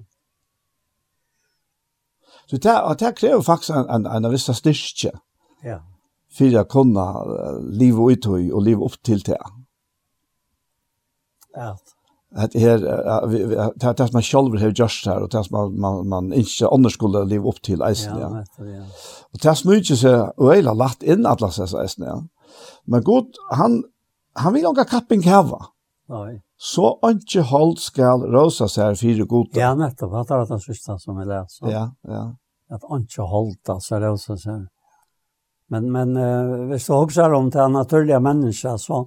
Så det, og det krever faktisk en, en, en viss styrke. Ja. For å kunne uh, leve ut og leve opp til det. Ja. Det her, det er det man selv har gjort her, og det som man, man, man ikke annars skulle leve opp til eisen, ja. Nettopp, ja. Og det som ikke seg, øyla lagt inn at la seg eisen, ja. Men god, han, han vil ikke kapping hava. Nei så ikke hold skal rosa seg fire gode. Ja, nettopp. Det var det siste som jeg leser. Ja, ja. At ikke hold altså råsa seg. Men, men uh, hvis du også om det naturlige mennesker, så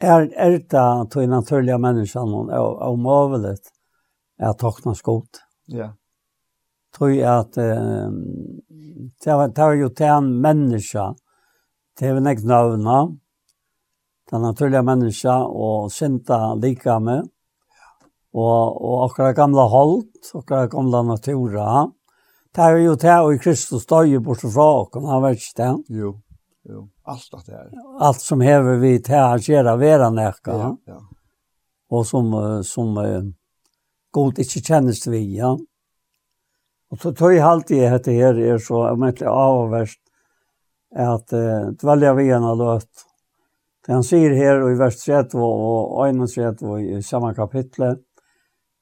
er, er det til naturlige mennesker noen omøvelig at tokna skot. Ja. Tror jeg at uh, det, var, det var jo til en menneske, det var ikke nøvnet, den naturlige menneska og synda lika med. Og, og akkurat gamla holdt, akkurat gamla natura. Det er jo det, og i Kristus døg bort fra oss, han vet ikke det. Jo, jo. Alt det er. Alt som hever vi til å gjøre være nekka. Ja, ja. Og som, som god ikke kjennes vi, ja. Og så tøy halvtid jeg heter her, er så, om jeg avverst, at uh, dvelja vi en av løtt, Det han sier her i vers 30 og 31 i samme kapittel,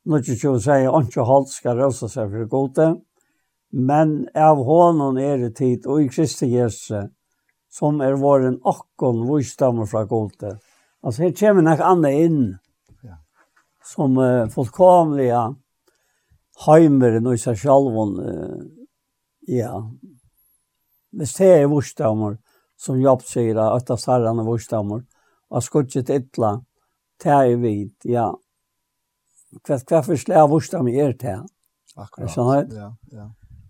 Nå ikke sier, ikke holdt skal røse seg for gode, men av hånden er det tid, og i Kristi Jesu, som er våren akkon vissdommer fra gode. Altså, her kommer nok Anne inn, som uh, fullkomlige heimeren og seg selv, uh, ja, hvis det er vissdommer, som Jobb sier, at av sarran og vorstammer, og skuttet ytla, det er vid, ja. Hva, hva for slag av vorstammer er det? Akkurat, er ja, ja.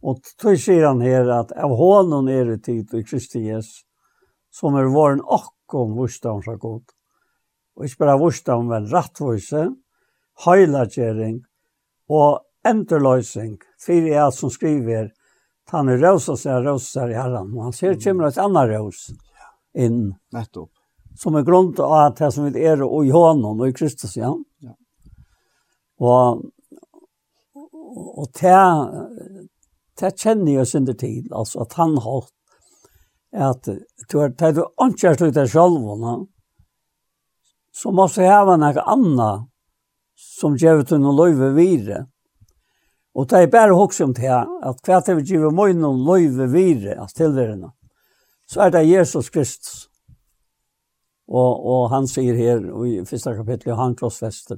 Og tog sier han her at av hånden er det tid i Kristi Jes, som er våren akkom vorstammer så godt. Og ikke bare vorstammer, men rattvise, høylagjering og enterløsning, for jeg som skriver, han er är rosa så här rosa i herren. Og han ser mm. kommer ett annat ros in. Nettopp. Som er grunn til at det som vi är och i hånden og i Kristus, ja. ja. Og, og det, det kjenner jeg sin tid, altså at han har at du har tatt du inte har deg selv, no? så måste jag ha noe annet som ger ut en löjve vidare. Og det er bare hokse om det her, at hva til vi giver med og løyve vire, altså tilværende, så er det Jesus Kristus. Og, og han sier her i første kapittel, han krossfester,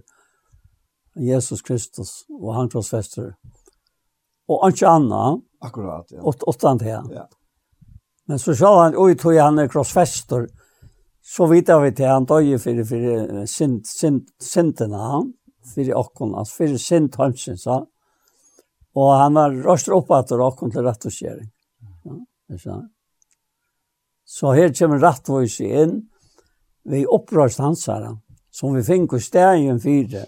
Jesus Kristus, og han krossfester, og ikke annet. Akkurat, ja. Åt, åttan til Ja. Men så sa han, oi, tog han er krossfester, så vidar vi til han døye for, for sint, sint, sintene, for åkken, altså for sint hansens, ja. Og han var røster opp at og kom til rett og skjering. Ja, så her kommer rettvis inn. Vi opprørst hans her, som vi finner i stegen fire.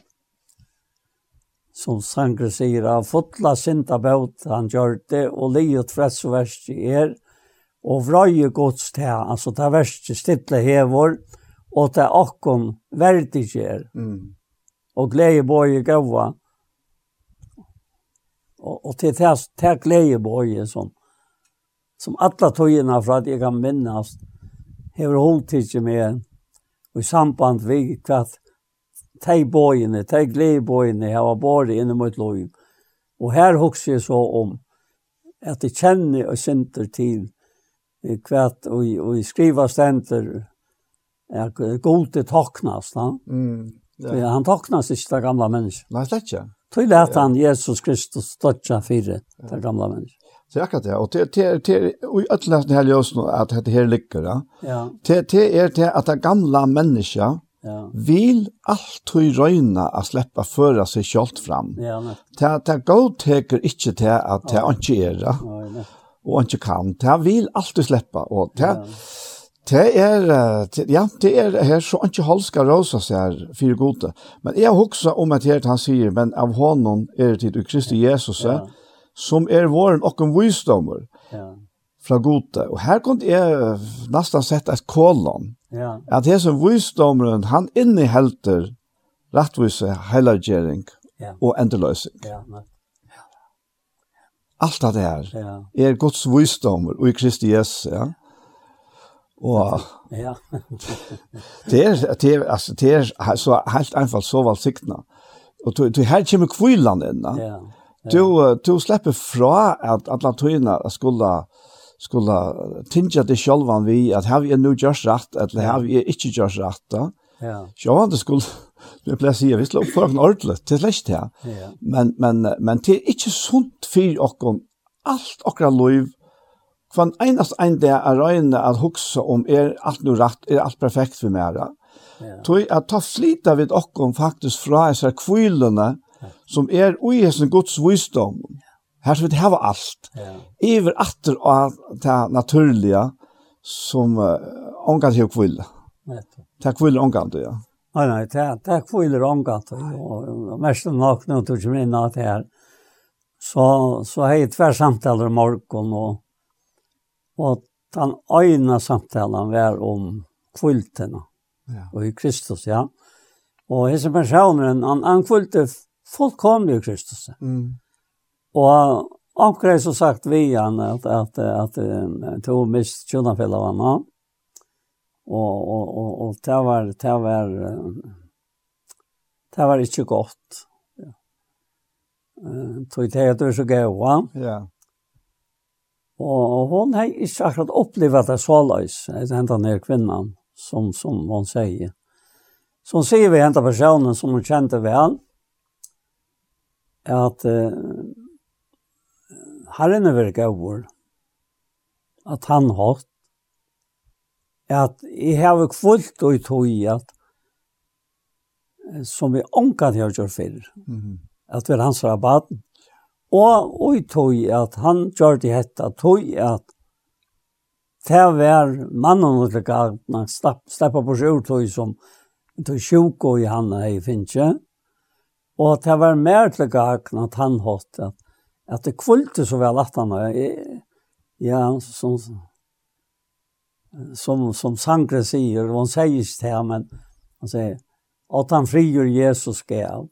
Som Sankre sier, han fotla sinta bøt han gjør det, og livet freds og verst i er, og vrøye gods til han, altså det verst stille hever, og det akkom verdig gjør. Mm. Og glede bøye gøva, Og, og til det det glede på øye som, som alle togene fra at jeg kan minnes, har holdt ikke med i samband med hva de bøyene, de gledebøyene jeg har båret inne mot lov. Og her husker jeg så om at jeg kjenner og synder til hva og, og skriver stenter er god til taknast. Han, mm, ja. han taknast ikke det gamle mennesket. Nei, slett ikke. Ja. Tog lät han Jesus Kristus störtsa fire, det gamle människor. Så jag akkurat det. Och det är det och i alla det här just nu att det här ligger. Ja. Det det är det att det gamla människan Ja. Vil alltid røyna a sleppa føra seg kjolt fram. Ja, det, det godteker ikkje til at det ikke er, og ikke kan. Det vil alltid sleppa, og det, ja. Det er, ja, det er her så ikke hold skal råse seg her, fire gode. Men jeg husker om at her han sier, men av hånden er det til Kristi Jesus, ja. som er våren og en visdommer ja. fra gode. Og her kunne jeg nesten sett et kolon, ja. at her som visdommeren, han innehelter rettvise, heilagjering ja. og endeløsning. Ja, men Allt det ja. är Guds visdom och i Kristi Jesus. Ja. Och ja. det er det er, alltså det er så helt enkelt så väl signa. Och du du helt kommer kvillan ända. Ja. Du du släpper fra att Atlantina skulle skulle tinja det självan vi att har vi nu just rätt eller har vi inte just rett. då. Ja. Självan det skulle det placerar vi slår för en ordlet slett släkt här. Men men men det är inte sunt för och alt och liv Kvann einast ein der er røyne at hugsa om er alt nu rett, er alt perfekt for mera. Ja. Tøy at ta flita vid okkom faktisk fra disse kvilene som er ui hessen Guds visdom. Her skal vi hava alt. Ja. Iver atter av det naturlige som uh, omgant hei kvile. Det er kvile omgant, ja. Nei, nei, det er kvile omgant. Og mest nok nå tog jeg minna at her. Så, så hei tver samtaler i morgen og Og den øyne samtalen var om kvultene ja. og i Kristus, ja. Og hese personen, han, han kvulte fullkomlig i Kristus. Mm. Og akkurat så sagt vi han at, at, at, at to mist tjonafell av han. Og, og, og, og det var, det var, det var ikke godt. Ja. Uh, tog det er så gøy, ja. Og hon har ikke akkurat opplevd det så løs, hentan ned kvinnan, som, som hun sier. Så hun sier vi hentan personen som hun kjente vel, at uh, herren er virka over, at han hatt, at jeg har kvult og tog i at som vi omkant har gjort før, mm -hmm. at vi er hans rabatt, Og oi tog at han gjør det hette, tog at det var mannen og det galt, han slapp på seg ur tog som tog sjuk og i han hei finnkje. Og det var mer til galt at han hatt at, at det kvulte så vel at han er. ja, som, som, som Sankre sier, og han sier ikke det, men han sier, at han frigjør Jesus gav,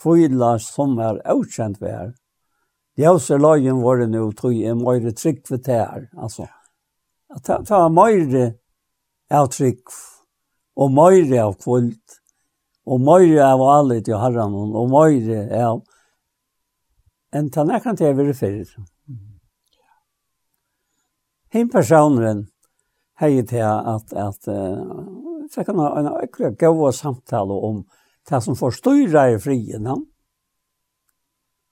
kvile som er avkjent vær, De hauser lagen var det nu tog en mörre tryck för tär. Alltså, att det var mer av trygg, og mer av kvult, og mer av alle til herren, og mer av en tanna kan det vara för. Hin personen hei hej at, at uh, fikk han en ekra gode samtale om det som förstår i frien. Mm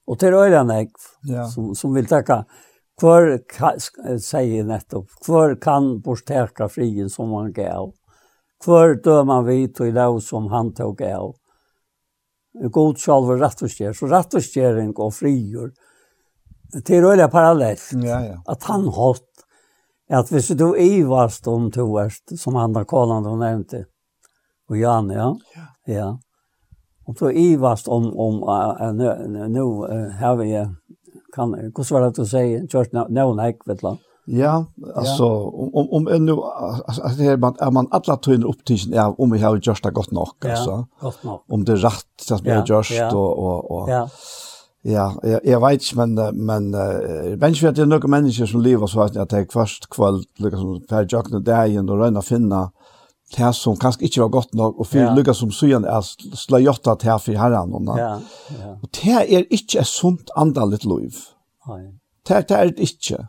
Og til øyne jeg, ja. som, som vil takke, hvor sier nettopp, hvor kan borteka frien som han gav. Hvor dør man vidt og i lov som han tog gav. God sjálfur rattusgjering, så rattusgjering og frigjør, det er øyla parallelt. Ja, ja. At han holdt, at hvis du ivast om to verst, som han har kallande og nevnte, og Jan, ja, ja. ja. Og så ivast om om uh, nu nu har vi kan hur svårt att säga just nu någon hek vet la. Ja, alltså om om nu alltså det är man är man alla tryner upp till ja om vi har just det gott nog alltså. Gott nog. Om det rätt så blir just och och och. Ja. Ja, jag jag vet men men vem vet det några människor som lever så att jag tar först kväll liksom per jagna där och röna finna det som kanskje ikke var godt nok, og for ja. lykkes som søgjene er sløyjotta til for herren. Og, ja, ja. og det er ikke et sunt andaligt liv. Det, det er det ikke.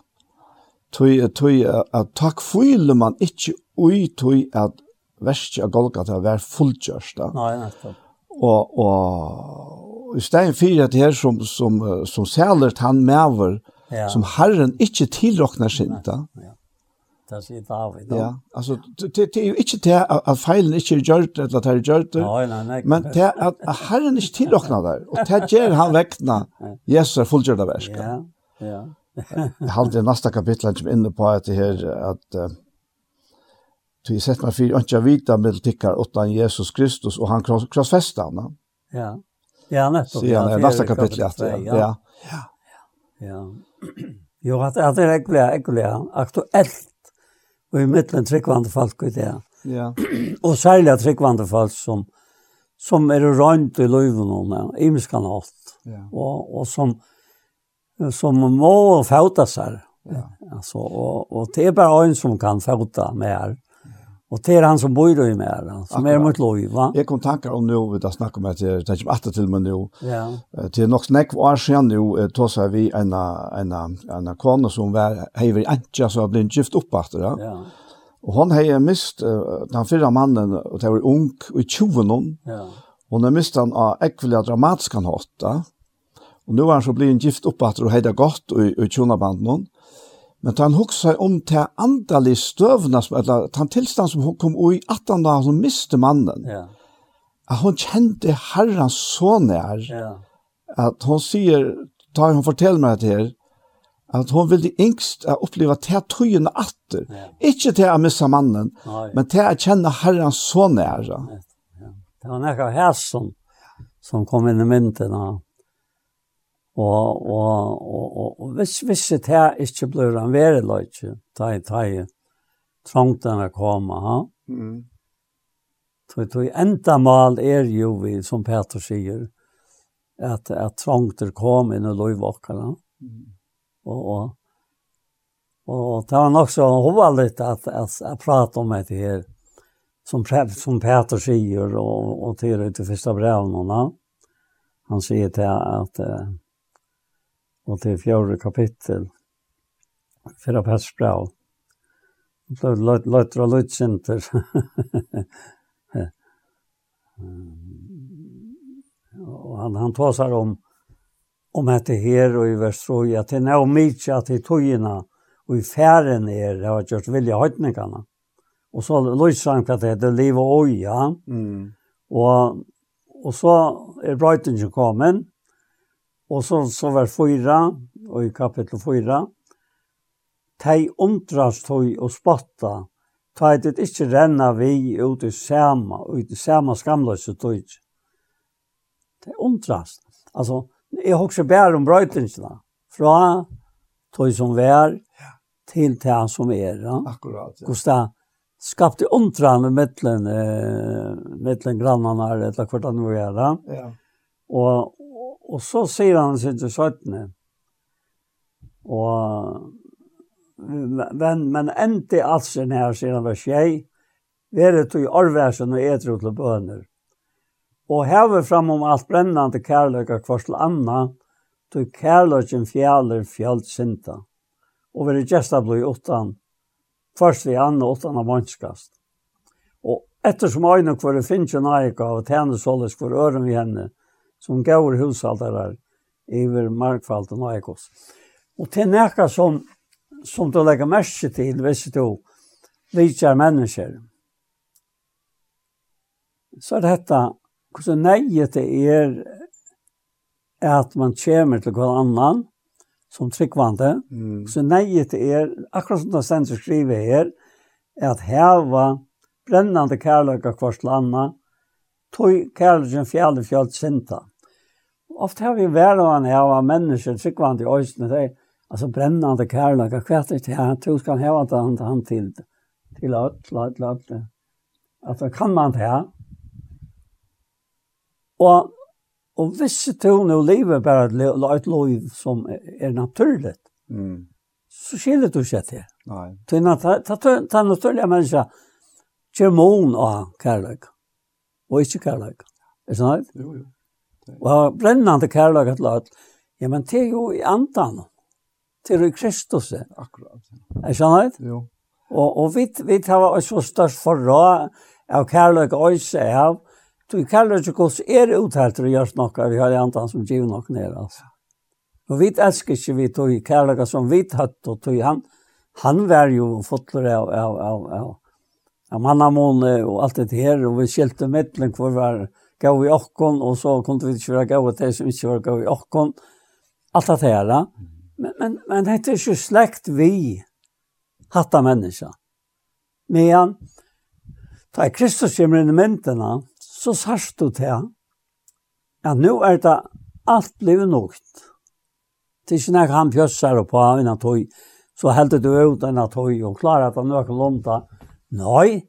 Tøy, tøy, at takk føler man ikke ui tøy at verset av Golgata var fullgjørst. Nei, nettopp. Og, og i stedet for at det her som, som, som sælert han mever, ja. som Herren ikke tilråkner sin, ja. ja det sier David. Ja, altså, det det er jo ikke det at feilen ikke er gjørt, eller at det er gjørt, men det er at Herren ikke tilåkna der, og det gjør han vekkna Jesus er fullgjørt av verska. Ja, ja. Jeg halde i neste kapitlet som inne på at det her, at vi sett meg for ikke vita med tikkar utan Jesus Kristus, og han krossfesta han. Ja, ja, nettopp. Sier han i neste kapitlet, ja. Ja, ja. Jo, at det er ekkelig, ekkelig aktuelt og i midten tryggvande folk i det. Ja. og særlig tryggvande folk som, som er rønt i løyven og imskan alt. Ja. Og, og som, som må fauta seg. Ja. Altså, og, og det er bare en som kan fauta med her. Og det er han som bor i mer, den, som Akkurat. mot lov, va? Jeg kom tankar om nu, vi da snakker om at att jag ikke efter til meg nu. Ja. Til nok snakk var siden nu, tog seg vi en, en, en kone som var, hej Antja, som så blitt gift opp etter det. Ja. Og hon har mist uh, den fyrre mannen, og det var ung, og i tjuven hon. Ja. Hon har mist han av ekvelig dramatisk han hatt. Och nu har han så blitt gift upp efter och hejda godt, og i tjuna banden hon. Men han hugsa om til andalig støvna, eller han tilstand som hun kom i 18 da hun miste mannen. Ja. At hun kjente herren så nær, ja. at hun sier, da hun forteller meg det her, at hun ville yngst å oppleve til tøyene atter. Ja. Ikke til å missa mannen, Nei. men til å kjenne herren så nær. Ja. Det var nekka hæsson som kom inn i mynden av Og, og, og, og, og hvis, hvis det her ikke blir en verre løyke, da er det trangt den å komme, ha? Mm. Så det enda mal er jo vi, som Peter sier, at, at trangt er kom inn i løyvåkene. Mm. Og, og, og det var nok så hovedlitt at, at jeg pratet om det her, som, som Peter sier, og, og til det første brevene, han sier til at, at og til fjore kapittel, fyra passbrau. Løtter og løtsinter. og han, han tåsar om om att her og i vers 3, at det er noe mye at i togene og i færen er, det har gjort vilja høytningene. Og så lyser han hva det heter liv och oja. Mm. Og, og så er brøytingen kommet, Og så, så var fyra, og i kapitel fyra, Tei undrast tog og spotta, ta et et ikkje renna vi ut i sama, ut i sama skamløse tog. Tei undrast. Altså, jeg hokser bær om brøytingsna, fra tog som vær, til tøy som er. Ja? Akkurat, ja. Gustav, skapte undran med mittlen, eh, mittlen grannarna, eller hva det nå er. Ja. Og, Og så sier han sin til 17. Og, men, men endte alsen her, sier han var tjei, vere tog arversen og etro til bøner. Og heve fram om alt brennande kærløyga kvart til anna, tog kærløygen fjaler fjallt sinta. Og vere gesta blei utan, først vi anna utan av mannskast. Og ettersom øyne kvare finnes jo naika og tjene såles kvare øren vi henne, som gaur husaldarar iver markfalten og ekos. Og til nekka som, som du legger merke til, hvis du vidtjar mennesker, så er dette hvordan neiet det er at man kommer til hver annan som tryggvande, mm. så neiet det er, akkurat som det stender skriver her, at heva brennande kærløyga kvart til annan, tog kærløyga fjall i fjall sinta. Mm. Ofte har vi vært av en her av mennesker, sikkvand i øyne, det er altså brennende kærlighet, hva er det her, du skal heve det han, han til, til alt, alt, alt. At det kan man det her. Og, og hvis du nå lever bare et liv som er naturligt, mm. så skiller du ikke til. Nei. Det er naturlige mennesker, kjermon av kærlighet, og ikke kærlighet. Er det sånn? Jo, jo. Og har brennande kærlaget til alt. Ja, men det er jo i andan. Det er jo i Kristus. Akkurat. Er skjønner det? Jo. Og, og vi, vi tar også størst forra av kærlaget også er av. Du kærlaget gods er uttalt til å gjøre noe vi har i andan som giver noe nere. Altså. Og vi elsker ikke vi tog kærlaget som vi tatt og tog han. Han var jo fotler av, av, av, av, av mannamone og alt det her. Og vi skilte mittlen hvor var det gav i okkon, og så kunde vi ikke være gav til som ikke var gav i okkon. Alt det her. Men, men, men det er ikke slekt vi hatta menneska. Men ta i Kristus kommer inn i myndena, så sørst du til ja, nu er det alt livet nokt. Det er ikke nek han pjøsser på innan tog, så heldte du ut enn tøy og klarer at han nøkken lunda. Nei,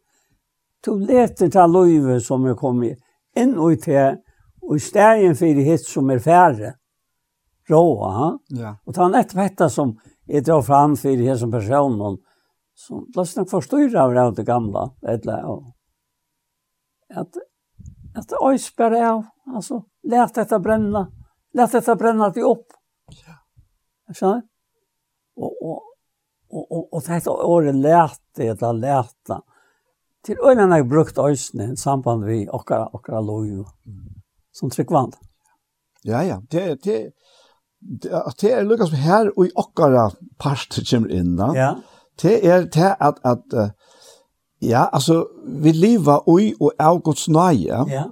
du leter til livet som er kommet inn og til, og i stegen for hitt som er færre, råa, ha? Ja. Og ta nett dette som jeg drar fram for hitt som personen, som løst nok forstyrra av det gamla, eller, og, at, at det ois bare av, altså, let dette brenne, let dette brenne til opp. Ja. Skjønner? Og, og, og, og, og dette året lærte, det lærte, til øyne har jeg brukt øyne i samband med okkara, okkara lov, som tryggvand. Ja, ja, det, det, det, det er lukkast her og i okkara part kommer inn, da. Ja. Det er det at, at ja, altså, vi lever ui og av Guds nøye, ja.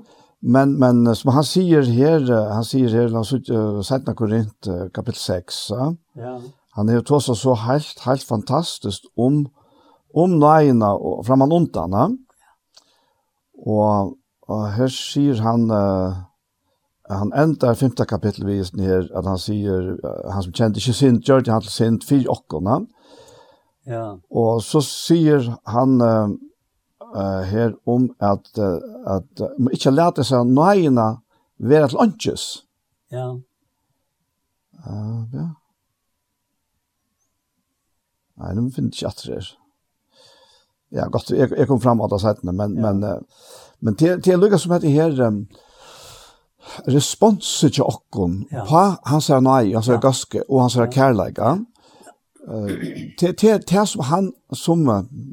Men men som han sier her, han sier her la oss sett na Korint kapittel 6. Ja. Han er jo tås så helt helt fantastisk om om nøyene og fremman ondene. Og, og her sier han, uh, han endar femte kapittelvisen her, at han sier, uh, han som kjente ikke sint, gjør det han til sint, fyr åkkerne. Ja. Og så sier han uh, uh, her om at, uh, at uh, man ikke lærte seg nøyene være til åndkjøs. Ja. Uh, ja. Nei, de finner jeg ikke at det er ja, gott, jag, jag kom fram åt sätt men ja. men men till till Lucas som heter här um, response till okkon ja. på han säger nej alltså ja. gaske och han säger ja. Eh till till till som han som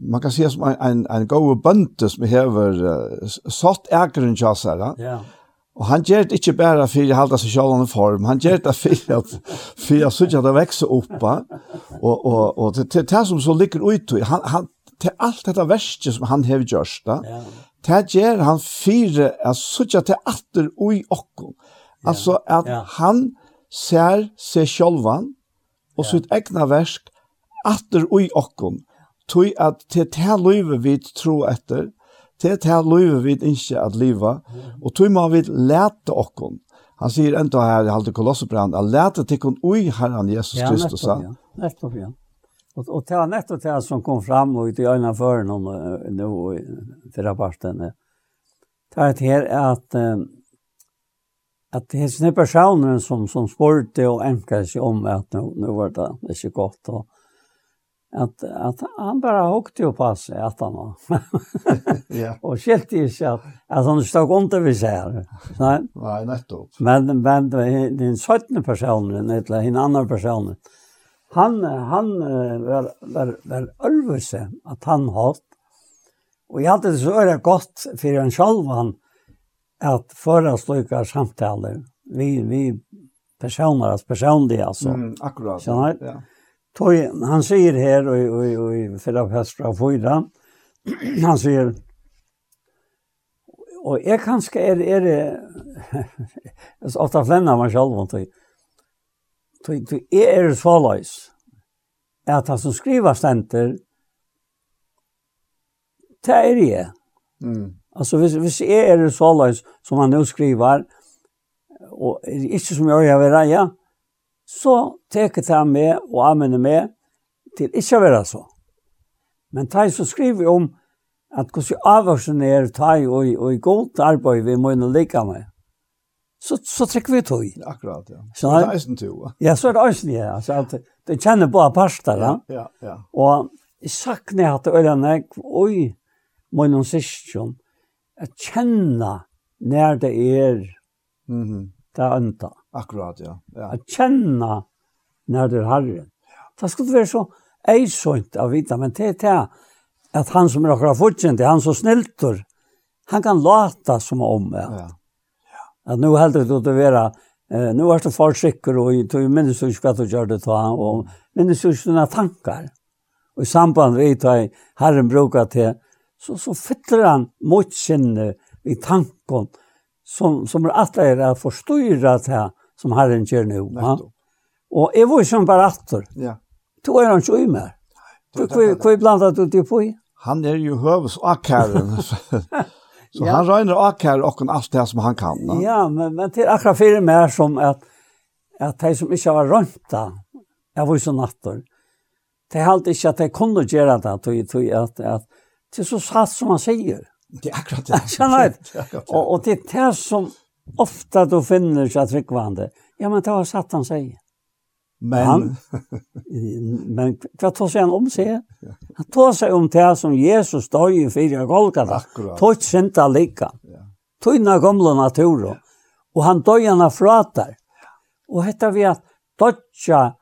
man kan se som en en go bunt som behöver uh, satt ägaren chassa ja Og han gjør det ikke bare for å holde seg selv i form, han gjør det for at, for at det vekser upp. Og, og, og det, det, det som så ligger ute, han, han, til alt dette verset som han har gjort da, ja. det gjør han fire, jeg sørger til atter ui okken. Altså at ja. han ser seg selv og ja. sitt egna versk, atter ui okken. Tøy at til det livet vi tror etter, til det livet vi ikke at livet, og tog må vi lete okken. Han sier enda her i Halte Kolossebrand, at lete til kun ui herren Jesus Kristus. Ja, nettopp, ja. Nettopp, ja. Och, och det var nettopp det som kom fram och ut i før för någon nu för rapporten. Det är här att att det är sånne personer som som sporte och ämkade seg om at nu, nå var det ikke gott Og, att att han bara åkte och passade att han ja. och skilte ikke at, att, han stod under vi ser. Nei, Nej, nej nettopp. Men, men den 17 personen, eller en annan personen, han, han var, var, var ølvelse at han holdt. Og jeg hadde det så øret godt for han selv han at forestrykker samtaler. Vi, vi personer, altså personlige, altså. Mm, akkurat. Skjønner? Ja. Toi, han sier her, og, og, og, för att Hestra Fyra, han sier, og jeg kanskje er, er, er så ofte flenner meg selv om det, Du er så løs, At han som skriver stenter, det er jeg. Mm. Altså, hvis, hvis jeg er så løs, som han nå skriver, og er ikke som jeg vil vært, ja, så teker det med og anvender med til ikke å være så. Men det så skriver om at hvordan avvarsen er det og, og, i godt arbeid vi må nå like med så så trekker vi tog. Akkurat ja. Så det er eisen tog. Ja, så er det isen ja. Så at det kjenner på pasta ja. Ja, ja. Och jag saknar att ölen oi, min någon session att känna når det är mhm det anta. Akkurat ja. Ja. Att känna når det är harren. Det skulle være så eisønt av vita, men det er det at han som er akkurat fortsänd, han som snilter, han kan lata som om ja. Ja at nu heldur du til att vara eh nu er du för sikker du minnes minns ikke hva du gjør det ta minnes minns ikke dine tankar. Og i samband med att Herren brukar til, så så fyller han mot sinne i tanken som som er at det er å forstyrre til som Herren gjør nå. Ja. Och är vår som bare atter. Ja. Då er han ikke i mer. Kvar blandat du til på. Han er ju høves akkæren. Så ja. han regner akkar och alt det som han kan. Ne? Ja, men, men till akkurat för mer som att att de som inte har rönta jag var ju så nattor. Det halt inte att de kunde gjøre det tog tog att att det er så satt som han säger. Det er akkurat det. Ja, Det Och och det är det som ofta då finner seg att. Ja, men det var satt han säger. Men han, men vad tar sig han om sig? Han tar sig om det som Jesus står i fyra Golgata. Tog synda lika. Ja. Tog den gamla natur. Ja. Och han döjarna fratar. Och hetta vi att dödja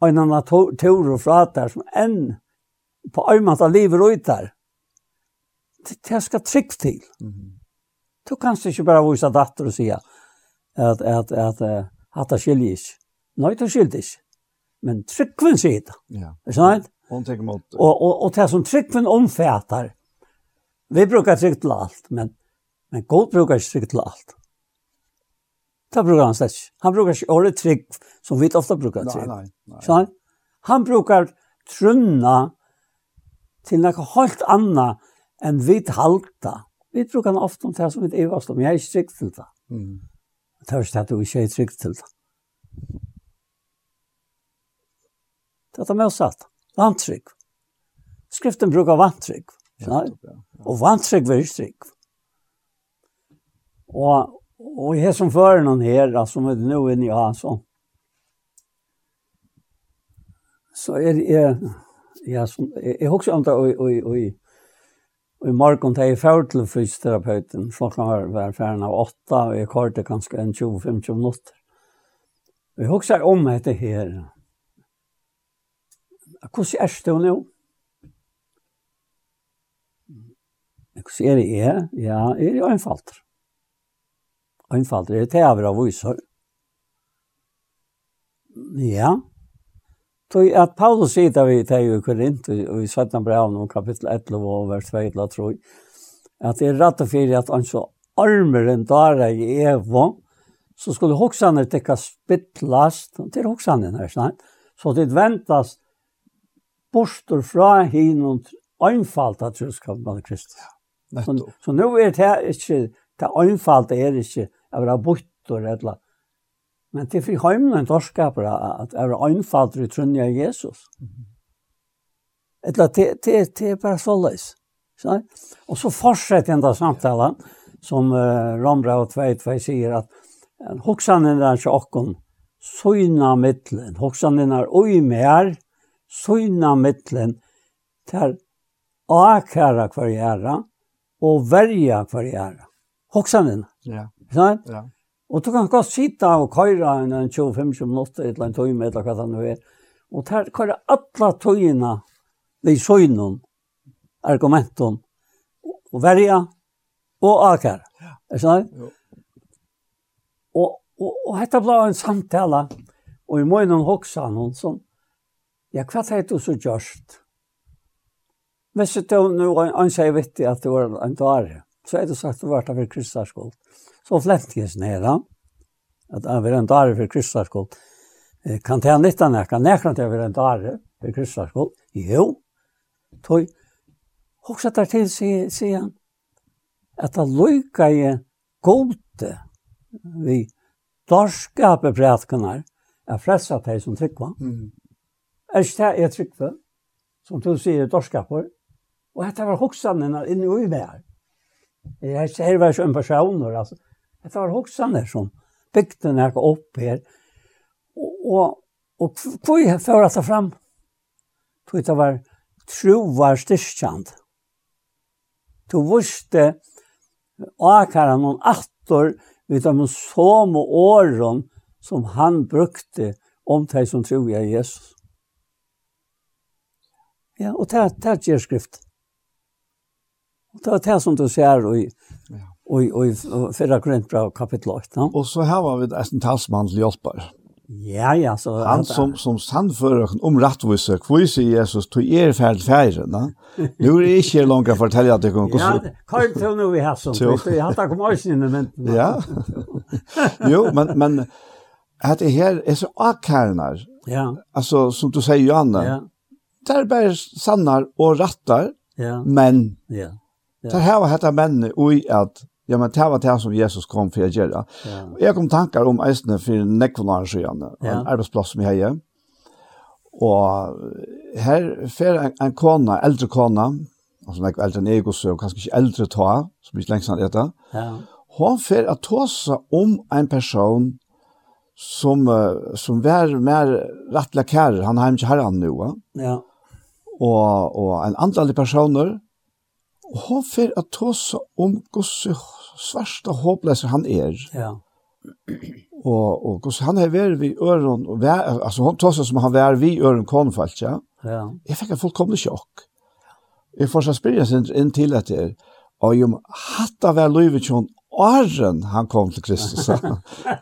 en natur och fratar som en på armat av livet ut utar. Det ska trygg till. Mm. Du kanst inte bara visa datter och säga att, att, att, att, att, att det skiljer sig. Nej, det skiljer sig men tryggven sier det. Ja. Er sant? Hon tenker mot det. Og, og, og det som tryggven omfattar. Vi brukar trygg til alt, men men god brukar ikke trygg til alt. Det brukar han slash. Han brukar ikke året trygg som vi ofta brukar trygg. Nei, nei, nej. Sant? Han brukar trunna til noe helt annet enn vi halta. Vi brukar han ofta om det som vi evast om. jeg er ikke trygg til det. Mm. Det er ikke att du ikke er trygg til det. Det er motsatt. Vantrygg. Skriften brukar vantrygg. Ja, og vantrygg var trygg. Og, og jeg som fører noen her, som er nå inne i Hansson, så er det, ja, som, jeg husker om det, og, og, og, og i morgen tar jeg fjord til fysioterapeuten, klokken var, var ferdig av åtta, og jeg kortet kanskje en 20-25 minutter. Og jeg husker om dette her, Hvordan er det nå? Hvordan er det jeg? Ja, er det øynfalter. Øynfalter er teaver av viser. Ja. Tog at Paulus sier det vi til i Korint, og i 17. brev om kapittel 11 og vers 2, la tro, at det er rett og fyrir at han så armer en dara i evo, så skulle hoksaner tekka spittlast, til hoksaner her snart, så det ventas borster fra hinnom einfalt at du skal man kristne. Ja, så, så nå er det ikke, det einfalt er ikke å være bortor eller Men det er for heimen en torskaper at det er einfalt i trunnen av Jesus. Mm. Eller det, det, det er bare så løs. Og så fortsetter den der samtalen som uh, Rombrau og Tveit sier at hoksanen er ikke okken søgna mittlen, hoksanen er oi mer, søgna mittlen til akæra hver og verja hver Hoksan din. Ja. Sånn? Ja. Og du kan godt sitte og køyre en 25 minutter, et eller annet tøyme, eller hva det nå er. Og der køyre alle tøyene vi søgnen, argumenten, og verja, og akæra. Ja. Sånn? Jo. Og, og, og dette ble en samtale, og i måneden hoksa noen som, ja, hva er du så gjørst? Men så tog nå, han sier vittig at det var en dare. Så er det sagt at det var det for kristarskål. Så flent jeg nere, at han var en dare for kristarskål. Kan det ha nytt av nekka? Nekka det var en dare for kristarskål? Jo, tog. Hoksa der til, sier han, at han lykka i gode vi dorskapet prætkanar, er fressa til som tryggva. Mm. Er ikke det jeg trykker, som du sier, dorskaper. Og dette var hoksene inne i meg. Jeg ser hva som personer, altså. Dette var hoksene som bygde når jeg opp her. Og, og, og hvor jeg fører dette frem? For det var trovar styrkjant. Du visste akkurat noen attor ut av noen som åren som han brukte om de som tror jeg Jesus. Ja, og det det gjør skrift. Og det er det som du ser i, i, i, i fyrra grøntbra kapittel 8. Ja? Og så her var vi en talsmann til hjelper. Ja, ja. Så, Han som, som sannfører om rettvise, hvor sier Jesus, du er ferdig ferdig, no? Nå er det ikke langt å fortelle at det kommer. Ja, hva er det nå vi har sånt? Vi har takk om i inne. Ja. Jo, men, men at det her er så akkærner. Ja. Altså, som du sier, Johanne, ja det er bare sannar og rattar, ja. men ja. Ja. det her var dette mennene ui at Ja, men det var det som Jesus kom for å gjøre. Ja. Jeg kom tankar om eisene for nekvonare siden, ja. en arbeidsplass som jeg er. Og her fer en, en kona, eldre kona, altså nek eldre enn jeg også, og kanskje ikke eldre ta, som ikke lengst han etter. ja. hun fer at tåsa om en person som, som var mer rettelig kærer, han har ikke herren nå. Ja og, og en antallig personer, og hun fer at tåse om hvordan svarsta håpløser han er. Ja. Og, og hvordan han har vært ved øren, og vær, altså hun seg som han var ved øren konfalt, ja. Ja. Jeg fikk en fullkomlig sjokk. Jeg får så spyrja seg inn til at det er, og jo, hatta var løyvet hun åren han kom til Kristus.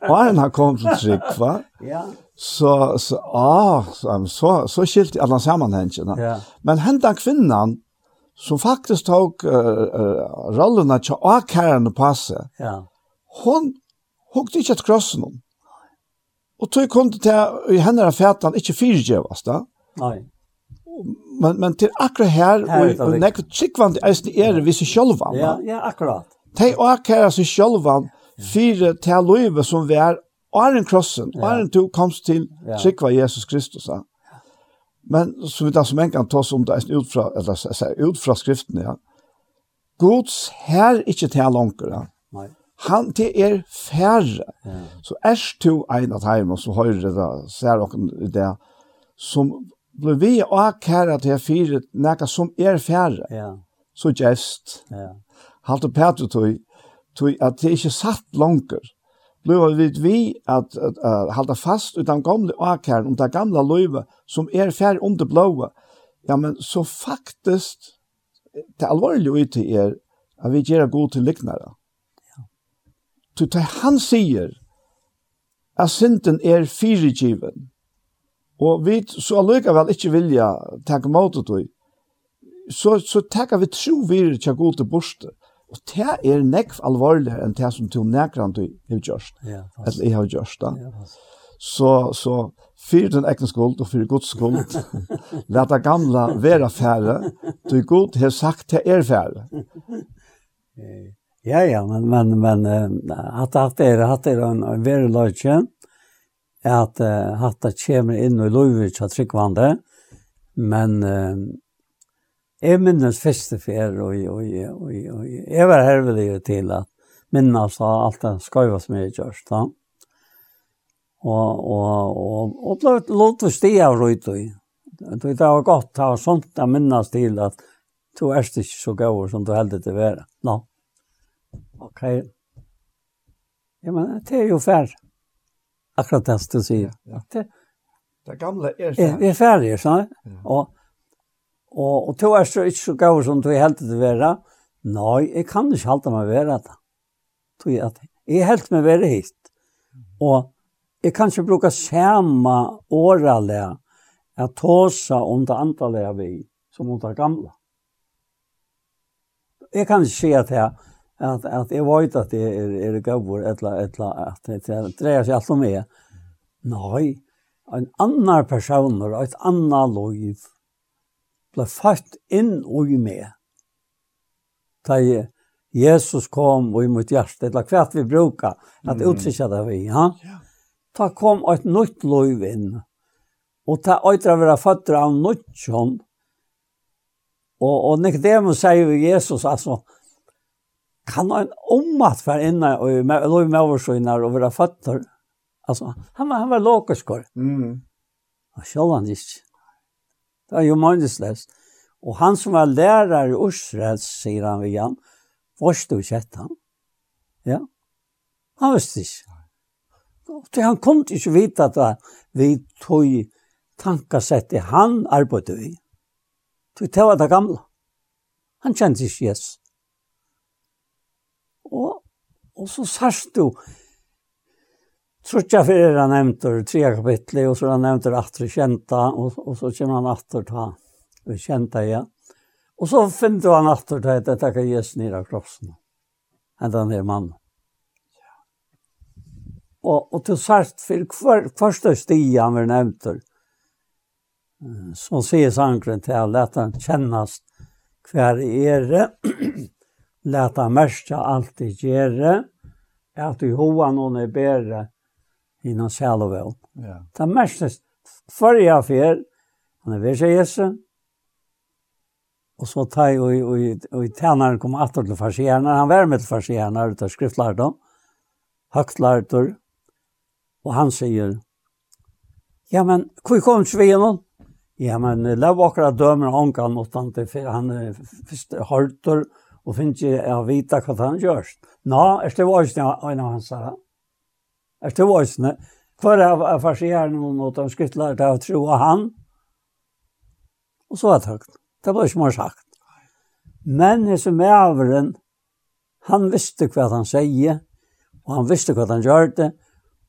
åren han kom til Trygva. ja. Så, så, ah, så, så, så skilte alle sammenhengene. Ja. Men hendan kvinnan, som faktisk tog uh, uh, rollen av på seg, ja. hun hukte ikke et kross noen. Og tog kom til i henne av fætan ikke fyrtjøvast da. Nei. Men, men til akkurat her, her og, og nekket tryggvand i eisen er vi seg sjølvan. Ja, ja, akkurat. De åkæra seg sjølvan fire til løyve som vi er Arjen krossen, ja. Arjen to komst til sikva Jesus Kristus. Ja. Men så vi da som en kan ta oss om det ut fra, eller, eller, ut fra skriften, ja. Guds her ikke til langer, ja. Nei. Han til er færre. Ja. Så er to en av heimen som høyre da, ser dere det, som blir vi akkurat til fire, noe som er færre. Ja. Så gest. Ja halte Petrus tog, tog at det ikke satt langer. Blir vi vi at, at, at halda fast utan gamle akaren, om det gamla løyve som er fær under blåa. Ja, men så faktisk, det alvorlige til er at vi gjør god til liknare. Så det han sier, at synden er fyrigiven, og vi så allikevel ikke vilja takke mot det, så, så takker vi tro vi er til god til borste. Og det er nekv alvorlig enn det som til nekrande du har gjørst. Ja, Eller jeg har gjørst da. Ja, så, så fyrir den ekne skuld og fyrir Guds skuld, let det gamla vera færre, du Gud har sagt til er færre. Ja, ja, men, men, men at, at det er, at det er en, en vera løgje, at, at det kommer inn og lover til tryggvande, men Jeg minnes første fer, og, og, og, og, og jeg var hervelig til at minnes av alt det skøyva som jeg gjør. Da. Og, og, og, og ble lov til å stige av rundt i. Det var godt, det var sånt jeg minnes til at du er ikke så gøy som du heldig til å være. Nå. Ok. Ja, men det er jo færre. Akkurat det du sier. Ja. Det, det gamle er færre. Er, er færre, sånn. Ja. Og Og, og to er så ikke så gav som du heldt til å være. Nei, jeg kan ikke halte meg å være det. Tog at jeg heldt meg å være hit. Og jeg kan ikke bruke samme årlige at tåse om det andre lever vi som om det gamle. Jeg kan ikke si at jeg at at jeg vet at det er er gavur etla etla at det dreier seg alt om meg. Nei, en annar person og et annar liv ble født inn i meg. Da Jesus kom og i mitt hjerte, eller hva vi bruker, at mm. utsikja det vi, ja? ja. Da kom et nytt liv inn, og da øyder vi født av nytt sånn, og, og Nicodemus sier jo Jesus, altså, kan han ommatt for inne og lov med oversyner og være født Altså, han var, han var logisk, Mm. Og selv han ikke. Det var jo meningsløst. Og han som var lærer i Israels, sier han ved Jan, forstod ikke etter han. Ja. Han visste ikke. Så han kom til ikke vite at vi tog tankesettet han arbeidde vi. Så Det var det gamle. Han kjente ikke Jesus. Og, og så sørst du, Trutja fyrir han nevntur tre kapitli, og så er han nevntur aftur kjenta, og, og så kommer han aftur ta vi kjenta igjen. Ja. Og så finner han aftur ta et etter hva Jesus nira krossen. Enda han er mann. Og, og til sart for hver, første stia han var nevntur, så sier sangren til han, let han kjennast hver ere, let han merska alt i gjere, at i hoa noen er bedre, innan Sjælovel. Ja. Det er mest førre av fjell, han er ved seg Jesu, og så tar jeg, og, og, og, og tjeneren kom atter til farsierner, han var med til farsierner ut av skriftlærtom, høgtlærtor, og han sier, ja, men hvor kom vi gjennom? Ja, men la akkurat dømer ånkan mot han til, han er hørtor, og finner ikke å vite hva han gjør. Nå, er det var ikke en av hans, sa er det voisne. Hver av farsieren mot han skrittler til å tro han. Og så var det høyt. Det var ikke mer sagt. Men hese mæveren, han visste hva han sier, og han visste hva han gjør det,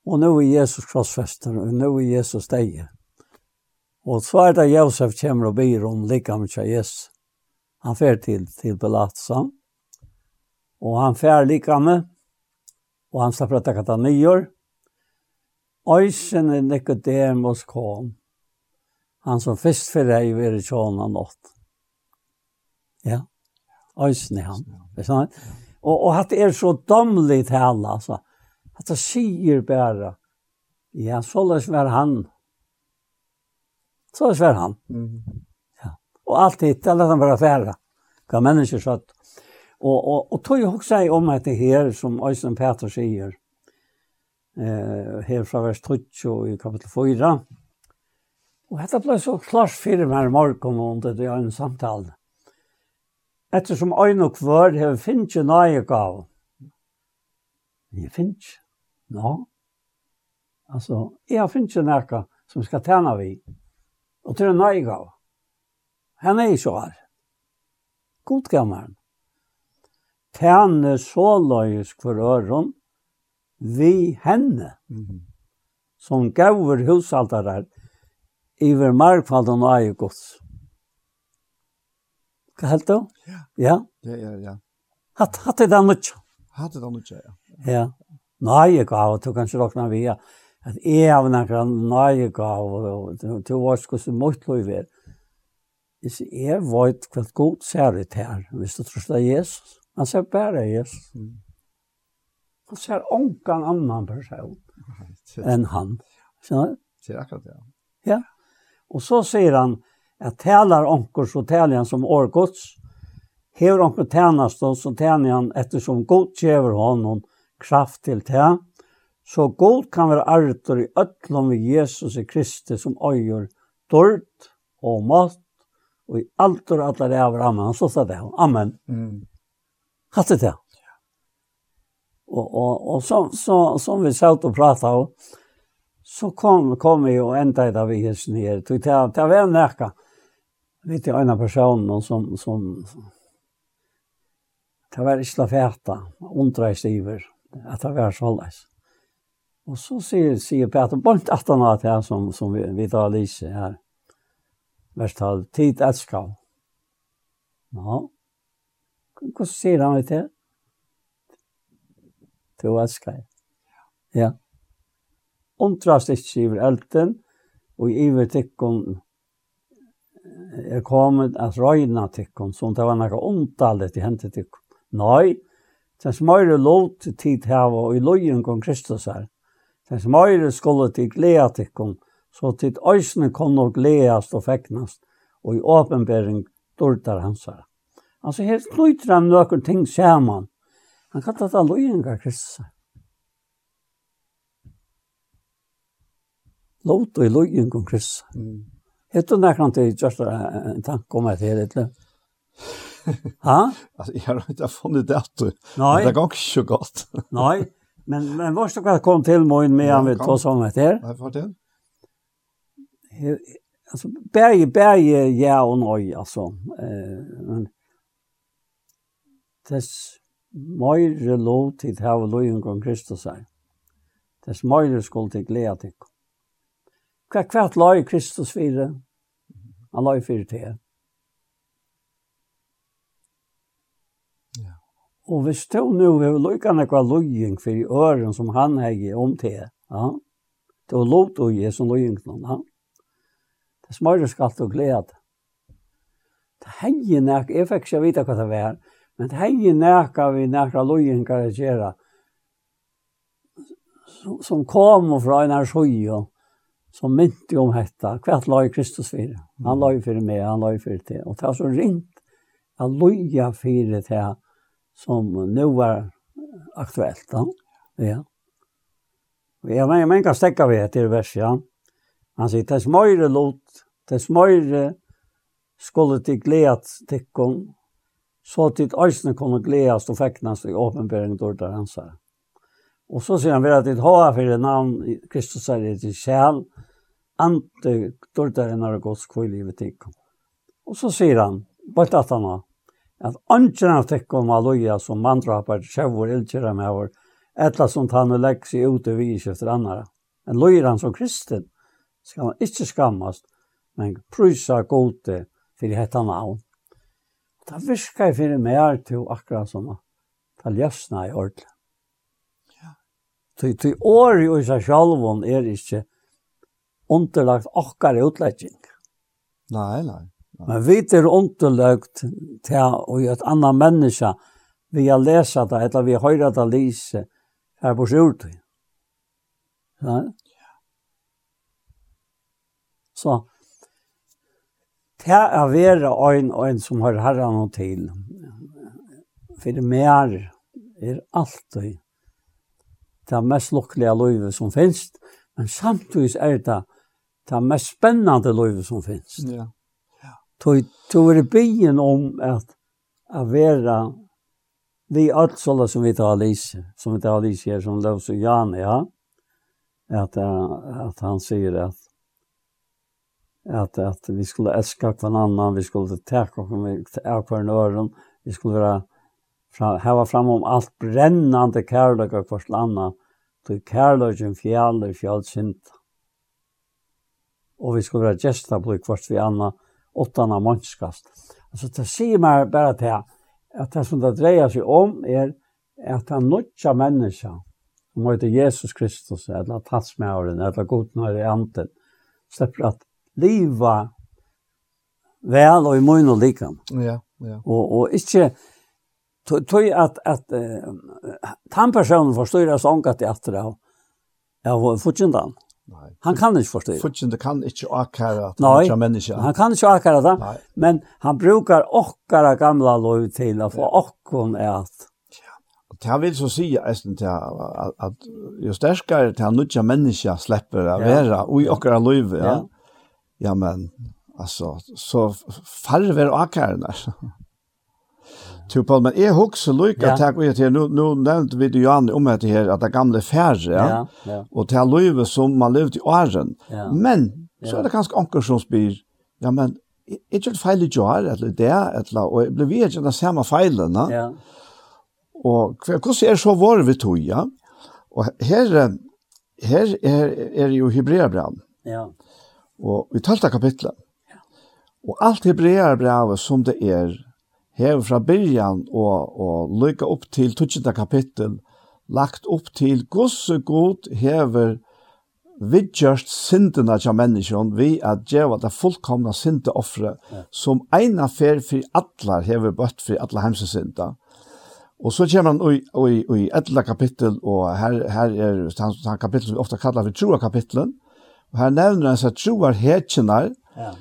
og nå er Jesus krossfester, og nå er Jesus deg. Og så er det Josef kommer og byr om lika mye av Jesus. Han fer til, til Belatsa, og han fer lika med, og han slapper at det kan ta nyer, er Nicodemus kom. Han som først for deg vil i nått. Ja. Øysene han. Det er sant? Og, og at det er så domlig til altså. At det sier bare, ja, så løs var han. Så løs var han. Ja. Og alt hitt, eller han bare færre. Hva mennesker satt. Og, og, og tog jo også om at det her, som Øystein Peter sier, eh, her fra vers 30 i kapitel 4. Og dette ble så klart for meg i morgen under det en samtale. Ettersom øyne og kvør har finnet nøye gav. Jeg finnes Nå. Altså, jeg har finnes nøye som skal tjene vi. Og til en nøye gav. Han er ikke her. God gammel. Tjene så løyes for øren, vi henne, mm -hmm. som gaver husaltarar iver markfaldan og eie gods. Hva helt du? Ja. Ja? Ja, ja, ja. Hatt, hatt er det nødt. Hatt er det nødt, ja. Ja. Nøye gav, du kan ikke råkne vi, ja. At jeg har nekra nøye gav, og du var sko som mot lov er. Jeg vet hva god ser ut her, hvis du tror det er Jesus. Han ser bare Jesus. Mm. Han ser onkan annan person enn han. Skjønner du? Det er akkurat det. Ja. Og så sier han, at talar onkur så talar han som årgods. Hever onkur tjänast då så talar han eftersom god tjever honom kraft til det. Så god kan være arter i ötlom vi Jesus i Kristi som øyer dård og mat og i allt och alla er av rammen. Han så sa det. Amen. Mm. Hatt det. Og, og, og så så som vi satt och pratade och så kom kom vi och ända där vi hus ner. Det ta ta vem närka. Vet jag en av personene som som Det var ikke fæta, undra i stiver, at det var så alles. Og så sier, sier Peter, bort at han har det som, som vi, vi tar Lise her. Verstal, tid etskal. Ja. Hvordan sier han det til? du elskar. Ja. Undrast ikke iver elten, og iver tikkun er kommet at røyna tikkun, som det var nekka ondalet i hentet tikkun. Nei, den smøyre lot tid hava og i lojen kong Kristus her. Den smøyre skulle til gleda tikkun, så tid øysene kunne gledast og feknast, og i åpenbering dårdar hans her. Altså her knyter han nøkker ting saman, Han kallar det løyningar Kristus. Låt og løyning om Kristus. Mm. Vet du når han til just en tanke om et det er litt Ha? Altså, jeg har ikke funnet det du. Nei. Det går ikke så godt. Nei, men, men hva skal jeg komme til med med han vil ta sånn et her? Nei, det? Alltså berg berg ja och nej alltså eh men det meire lov til å ha loven om Kristus her. Dess meire skulle til glede til. Hva kvart la i Kristus fire? Han la i fire til. Ja. Og hvis du nå har lykkene hva løying for i øren som han har om til, ja, det var lov til å gi som løying noen, ja. Det smører skal til glede. Det henger nek, jeg fikk ikke vite hva det var, Men det hei nækka vi nækka lojengar at gjera, som kom fra en her sjøy, som mynte om hetta, hvert la i Kristus fyrir. Han la i fyrir meg, han la i fyrir til. Og det var så rint at loja fyrir til som nu var aktuelt. Da. Ja. Vi har mener, jeg stekka vi etter vers, ja. Han sier, det smøyre lot, det smøyre skulle til gleat tikkum, så att ditt ösne kommer glädjas och fäcknas i åpenbering då där han sa. Och så säger han väl att ditt ha för det namn Kristus säger det till själ ante då där när av Guds skvill i vetik. Och så säger han bara att han att anken av tekom alloja som man drapar sjävor med vår ettla som han lägger seg ut över i efter andra. En han som kristen ska man inte skammas men prysa gode för det hetta navn. Da Det jeg for mer til akkurat som det løsner i ordentlig. Til, til året i seg selv er ikke underlagt akkurat utlegging. Nei, nei. nei. Men vi er underlagt til å gjøre et annet menneske vi har lesa det, eller vi har hørt det lise her på sjortøy. Ja. Så, Det er vera ein ein som har herran noe til. For det mer er alltid det mest lukkelige livet som finnes, men samtidig er det det mest spennende livet som finnes. Ja. ja. Tog er byen om at å være vi alt sånne som vi tar Alice, som vi tar Alice her, som Løvs og Jan, ja. At, at han sier at att att vi skulle älska varandra, vi skulle ta av varandra, vi skulle vara fra, hava fram om allt brännande kärlek och vårt landa till kärleken fjäll och fjällsynt. Och vi skulle vara gästa på kvart vi anna av mannskast. Altså, det sier meg bare til att det som det dreier seg om är att han nødja människa som heter Jesus Kristus, eller tatsmären, eller godnare i anden, släpper att liva vel og i munn og likam. Ja, ja. Og, og ikkje tøy at, at uh, den personen forstår jeg sånn at jeg etter av, av fortjentan. Nei. Han kan ikke forstå. Fortjende kan ikke akkara at han menneske. han kan ikke akkara det, Nei. men han brukar okkara gamla lov til å få okkon et. Ja. Det vil så si eisen til at, at jo sterkare til han nødja menneske slipper å ja. være ja. i okkara lov, ja. ja ja men alltså så farver och kärnar. Tu på men är också lika att jag vet nu nu nämnt vi det an om att det här att det gamla färre ja, ja. och till löve som man levde i åren. Ja. Men så är det ganska ankor som spyr. Ja men är det fel i jar eller det eller och blev vi inte den samma felen, Ja. Och hvordan er så vår vi tog ja. Och här her er, er jo hebreerbrann. Ja. Og vi talte kapitlet, og alt hebreer brevet som det er, hever fra byrjan og, og lykka opp til 20. kapittel, lagt opp til gosse god hever vidgjørst syndene til menneskene vi at djeva det fullkomna syndeoffre ja. som eina fer for atler hever bøtt for atler hemsesynda. Og så kommer han i, i, i etla kapittel, og her, her er han, han kapittel som vi ofte kallar for troa kapittelen, Og her nevner han seg troar hetjenar. Ja.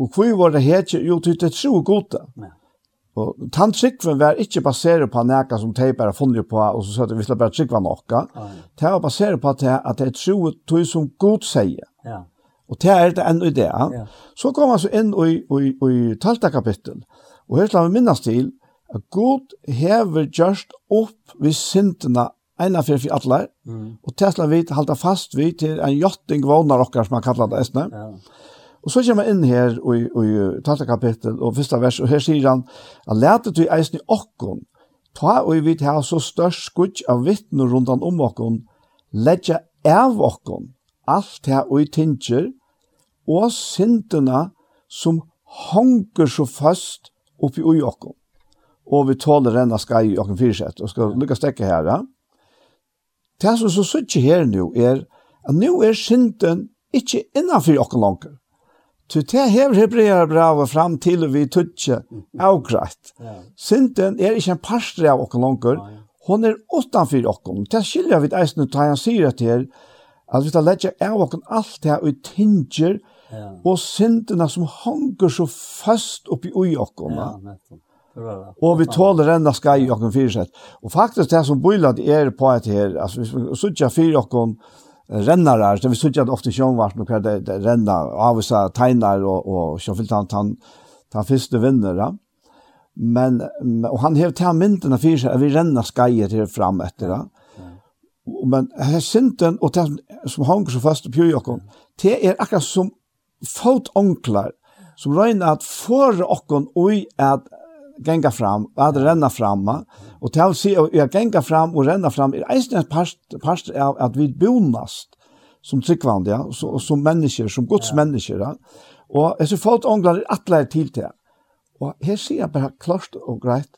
Og hvor var det hetje? Jo, det er tro gode. Ja. Og tann trikven var ikke baseret på nekka som de bare funnet på, og så sa de, vi skal bare trikva nokka. Ja. Det var baseret på at det er tro tog som god sier. Ja. Og det er det enda i det. Ja. Så kom han så inn i, i, i talta kapittel. Og her skal vi minnes til at God hever just opp ved syndene ena fyrir fyrir atler, mm. og Tesla vit halda fast vi til en jotting vånar okkar som han kallar det esne. Ja. Og så kommer inn her i, i, i talte kapittel og første vers, og her sier han, at letet vi eisen i okkon, ta og vi til så størst skudj av vittner rundt om okkon, ledja av okkon, alt her og i tinger, og syndene som honker så fast oppi ui okkon. Og vi tåler renna skai i okkon fyrsett, og skal lukka stekke her, ja. Det som så sitter her nu er at nu er synden ikke innanför okken langer. Så det hever hebreer bravet fram til vi tutje avgreit. Synden er ikke en parstre av okken langer, hon er utanför okken. Det skiljer vi eisen ut, han sier at her, at vi tar ledja av okken alt det og tinger, og syndene som honger så fast oppi ui okken. Ja, nettopp. Og vi tåler enda skai i okken fyrsett. Og faktisk det som bøylad er på et her, altså hvis vi sutja fyr okken rennar her, så vi suttja ofte sjånvart når det, det rennar, avvisa tegnar og, og sjåfylt han, han, han fyrste vinner. Ja. Men, og han hev til mynden av fyrsett, vi rennar skai til fram etter det. Men her synden og det som hanker så fast på jokken, det er akkurat som fot onklar som regner at for okkon og at gänga fram, att renna fram. Och till att se att gänga fram och renna fram är eisen en part, part av att vi bonast som tryggvande, ja, så, som människor, som Guds människor. Ja. Och jag ser folk ånglar att lära till det. Och här ser jag bara klart och greit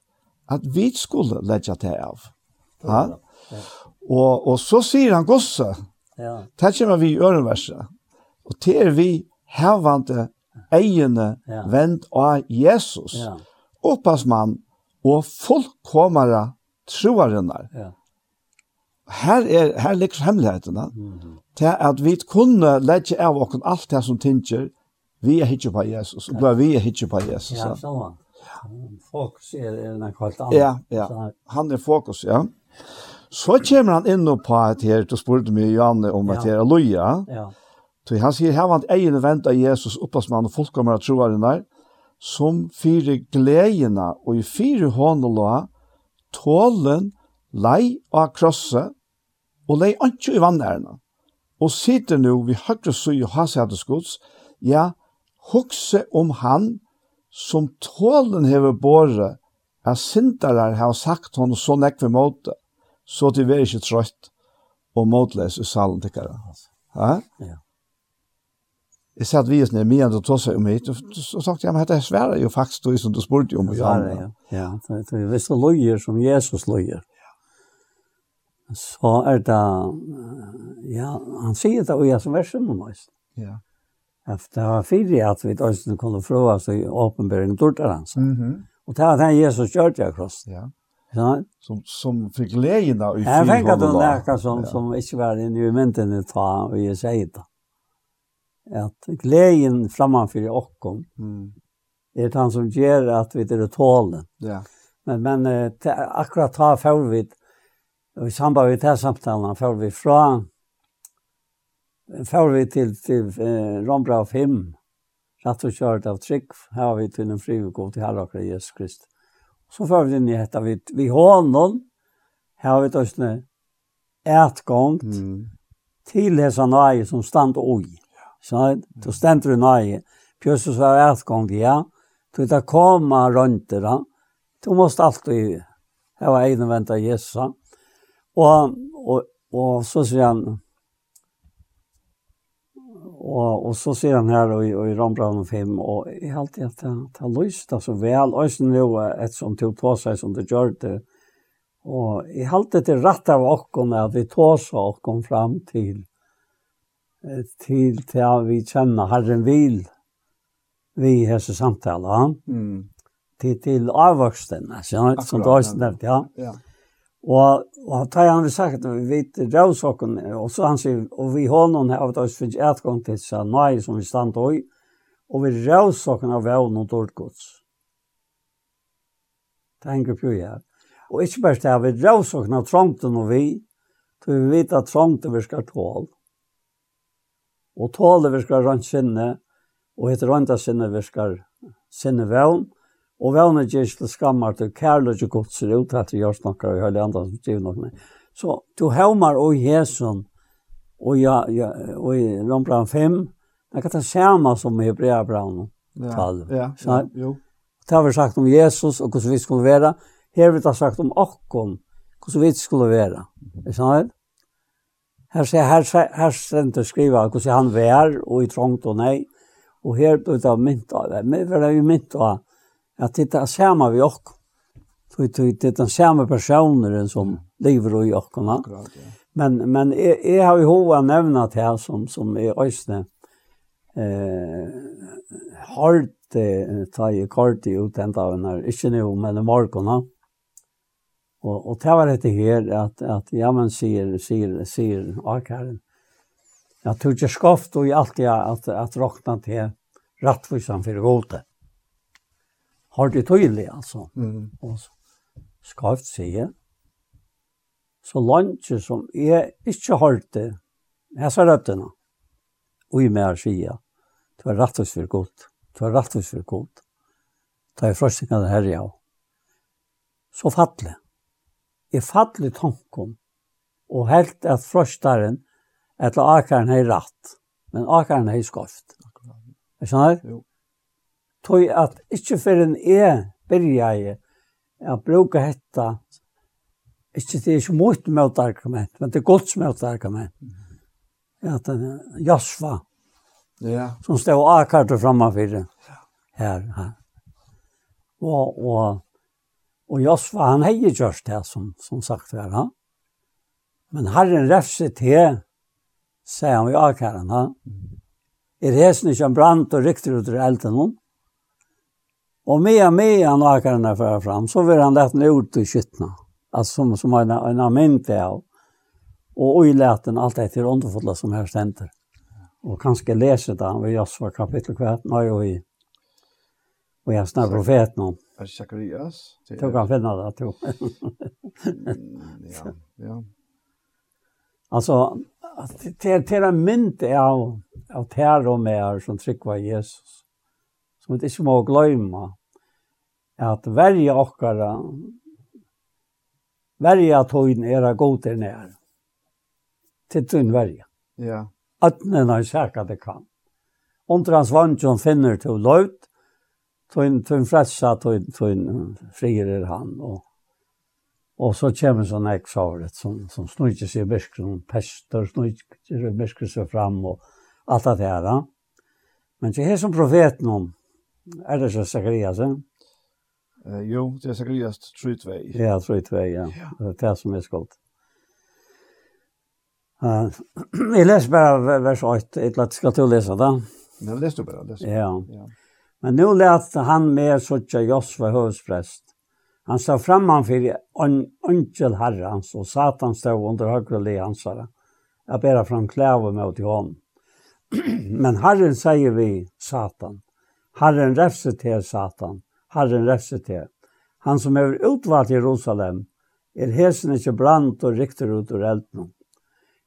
att vi skulle lägga det av. Ja. ja. Och, och så säger han gosse. Ja. Det kommer vi i öronverset. Och det är vi hävande egene ja. vent av Jesus. Ja opphavsmann og fullkomara troarinnar. Ja. Her er her ligger hemmelighetene. Mm -hmm. Til at vi kunne legge av oss alt det som tinger, vi er hitje på Jesus, og blir vi er hitje på Jesus. Ja, sånn. Fokus er, er en kvalt annet. Ja, ja. Han er fokus, ja. Så kommer han inn på et her, du spurte meg, Janne, om et her, Aloja. Ja. Så han sier, her var han egen vent av Jesus, opphavsmann og fullkommer av troarinnar som fyrir gleina og i fyrir hånela tålen lei av krosse og lei anki i vannærene. Og sitter nu vi høyre søy og hasehattesgods, ja, hukse om han som tålen hever båre, at sindarar har sagt hon så nekve måte, så de veri ikke trøyt og måtles i salen tikkara. Ja? Ja. Jeg satt vi oss ned enn du tog seg om hit, og så sagt, jeg, men dette er svære jo faktisk, du som du spurte om. Ja, ja, ja. Det er visse løyer som Jesus løyer. Så er det, ja, han sier det, og jeg som er om oss. Ja. Efter det var fire at vi ikke kunne fråga oss i åpenbering dårter hans. Og det var den Jesus kjørte jeg kross. Ja. Som, som fikk leien da i fyrhånden da. Jeg fikk at det var som, som ikke var inne i mynden i ta, og jeg sier det at gleden framför okkom mm. är det han som ger att vi det tålen. Ja. Men men eh, akkurat ta får vi i samband med det samtalen får vi fra, får vi till till eh, Rombra 5 rett og kjørt av trick har vi till en til herre Herren Jesus Krist. Så får vi inn i dette, vi vi honom har vi då et gang mm. till hesa nøye som stand oj. Så då ständer du nej. Pjösses var ärtgång, ja. Du tar komma runt det. Du måste alltid ha egna vänta Jesus. Och, och, och så säger han, Og, og så sier han her i, i Rombraun 5, og jeg har alltid at det har lyst det så vel, og så nå et som tog på seg som det gjør det. Og jeg har alltid til rett av åkken at vi tar seg åkken fram til til til at vi kjenner Herren vil vi hese samtale. Mm. Til, til avvoksten, avvokstene, som du har nevnt, ja. ja. Og, og da har han sagt at vi vet røvsokken, og så han sier, og vi har noen her, og da finnes et gang til seg nøy som vi stand i, og vi røvsokken av vevn og dårdgods. Det henger på her. Og ikke bare det, vi røvsokken av tromten og vi, så vi vet at tromten vi skal tåle. Og tåle virkar rønt sinne, og etter rønta sinne virkar sinne vevn. Og vevn er gjerst til skammer til kærlig og godt ser ut etter i jørsnakkar og høyde andre som skriver noe. med. Så du hevmar og Jesun og, ja, ja, og i Lombran 5, det kan ta samme som i Hebrea Braun 12. Ja, ja, jo. Det har vi sagt om Jesus og hvordan vi skulle være. Her har vi sagt om okkon, hvordan vi skulle være. Er det sant? Her ser her, her stendt skriva hvordan han vær og i trångt og nei. Og her ble det mynt av det. Men det er jo mynt av at det er samme vi ok. Det er den samme personer som lever i okkene. Men, men jeg, jeg har jo hova nevnet her som, som er øsne eh, hardt eh, ta i kort i utenta av henne, ikke nå, men i morgen. Och och det var det här att att ja men ser ser ser Akaren. Jag du ikke skoft og i allt jag att att rockna till rättvisan för. Har det tydelig, alltså. Mm. Och så skoft se. Så lunch som är ikke hållt det. Här så rötterna. Och i mer sier, Det var rattvis för gott. Det var rättvis för gott. Ta i fröstingarna här ja. Så fattelig Jeg fall i tanken og helt at frøstaren etter akaren hei ratt, men akaren hei skoft. Er skjønner? Jo. Tøy at ikke for en e byrja i at bruke hetta, ikke det er ikke mot mot argument, men det er godt mot argument. At Jasva, ja. som stod akart og framme for det her. her. Og, og Og Josva, han hei gjørst det, som, som sagt var han. Men Herren refset til, sier han vi akæren han. Er hesen ikke en brant og rykter ut i elden hon. Og med og med han akæren er fyrir fram, så vil han lette ut i skyttene. Altså som, som en, en aminte av. Og uilaten alt etter underfotla som her stender. Og kanskje leser det han ved Josva kapittel kvart, nei og i. Og jeg snakker profeten om för Zacharias. Det kan finna det då. ja, ja. Alltså det till en mynd av av tär och mer som tryckva Jesus. Som det inte må glömma att välja ochkara välja tøyn era goder nær. Til tøyn välja. Ja. Atnen har sækka det kan. Under hans vantjon finner til løyt, tøyn tøyn frelsa tøyn tøyn frier han og og så kommer sånn eksaret som som snurrar seg bäskrum um, pester snurrar bäskrum så fram og alt det her Da. Men det här som profeten om er det så Sakarias. Eh? Uh, jo, det är Sakarias 32. Ja, 32, ja. ja. Det är som er skott. Uh, jeg leser bare vers 8, jeg eller skal til å lese det. Men leser du bare, leser. Ja. ja. Men nu lät han med sådja Josva hövsprest. Han stod framanför en onkel herre hans och Satan stod under högre le hans herre. Jag ber fram kläver mot honom. Men Herren säger vi Satan. Herren räfser till Satan. Herren räfser till. Han som är utvalt i Jerusalem er hesen ikke brant og rikter ut ur elden.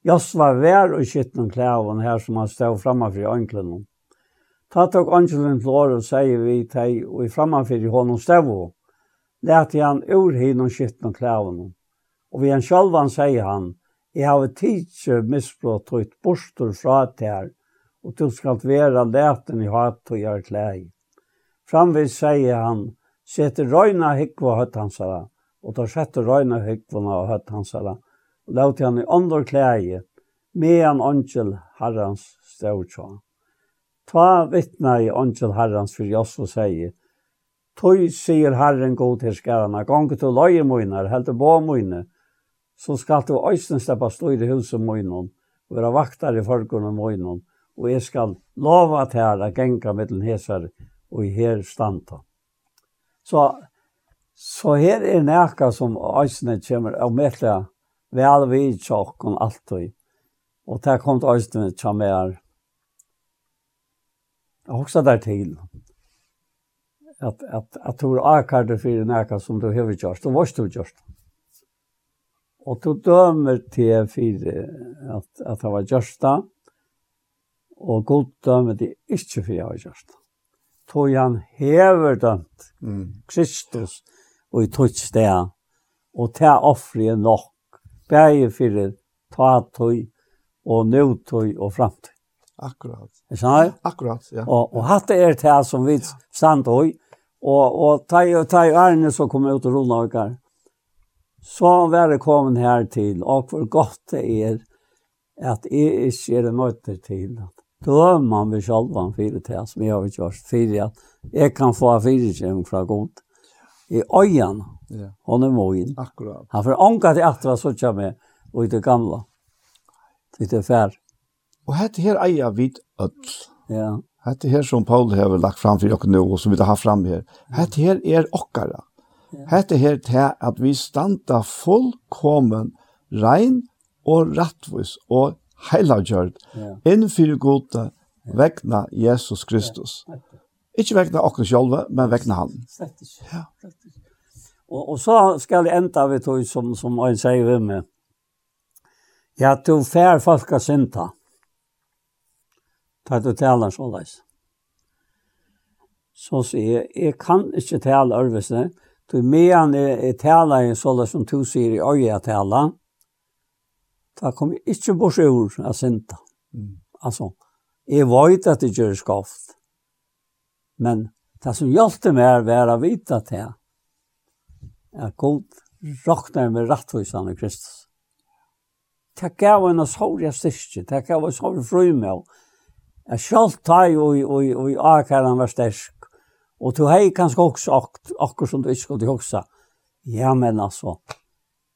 Josva vær og skitten klæven her som han stod framme for ønklen. Ta tok Angelen Flore og sier vi teg og i frammanfyr i hånden stevå. Læte han ur hin og skitt og klæven. Og vi en sjalvan sier han, jeg har tidsje misbrott og et bostor fra tær, og du skal være leten i hatt og gjøre klæg. Framvis sier han, sette røyna hikva høtt hansara, og ta sette røyna hikva og høtt hansara, og lauti han i andre klæg, medan angel herrens stål Ta vittna i angel herrens för oss och säger Tøy sier Herren god til skærene, gonge til løye møyner, helt til bå møyner, så skal du øysten steppe stå i huset møyner, og være vakter i folkene møyner, og jeg skal lova til her å genka den heser og i her standa. Så, så her er nækka som øysten kommer og møtla vel vi i tjokken alltid, og det kom til øysten kommer Jag också där till att att att du akar för näka som du har gjort då vad du gjort. Och du dömer till för att att ha varit görsta och god dömer det inte för jag har gjort. Tog han hever dömt mm. Kristus och i tog det och ta offre nok bäge för ta tog och nu tog och framtid. Akkurat. Är så? Akkurat, ja. Og, og hatt er det här som vi stand og, og, og ta i, ta i ærene som kom ut og rulla och kar. Så kommet her til, og hvor godt det er at jeg ikke er möter til att då man vi själva för det som jag har gjort för att jag kan få fyrtjänst fra god i öjan. Ja. Hon är mogen. Akkurat. Han för anka det att vara så tjame och det gamla. Det är färdigt. Og hette her eier vi öll. Ja. Hette her som Paul har lagt fram for dere nå, og som vi har fram her. Hette her er okkara. Ja. Hette her til at vi standa fullkommen rein og rattvis og heilagjørt ja. innenfor gode vegna Jesus Kristus. Ja. Ikke vegna okkara sjálve, men vegna han. Slett ikke. Ja. Og, og så skal jeg enda vi tog som, som jeg sier med. Ja, du fær folk av synta. Ja ta du taler så leis. Så sier jeg, jeg kan ikke tale ørvesne, du medan jeg, jeg taler så leis som du sier i øye jeg taler, da kommer jeg ikke bort ur av sinta. Mm. Altså, jeg vet at det gjør skaft, men det som hjelpte meg var å vite at jeg er god, råkner med rettvisene Kristus. Det gav en sårlig styrke, det gav en sårlig frymøy, Jeg sjalt tar jo i akkurat var stersk. Og du hei kanskje også ak akkurat som du ikke skulle huske. Ja, men altså,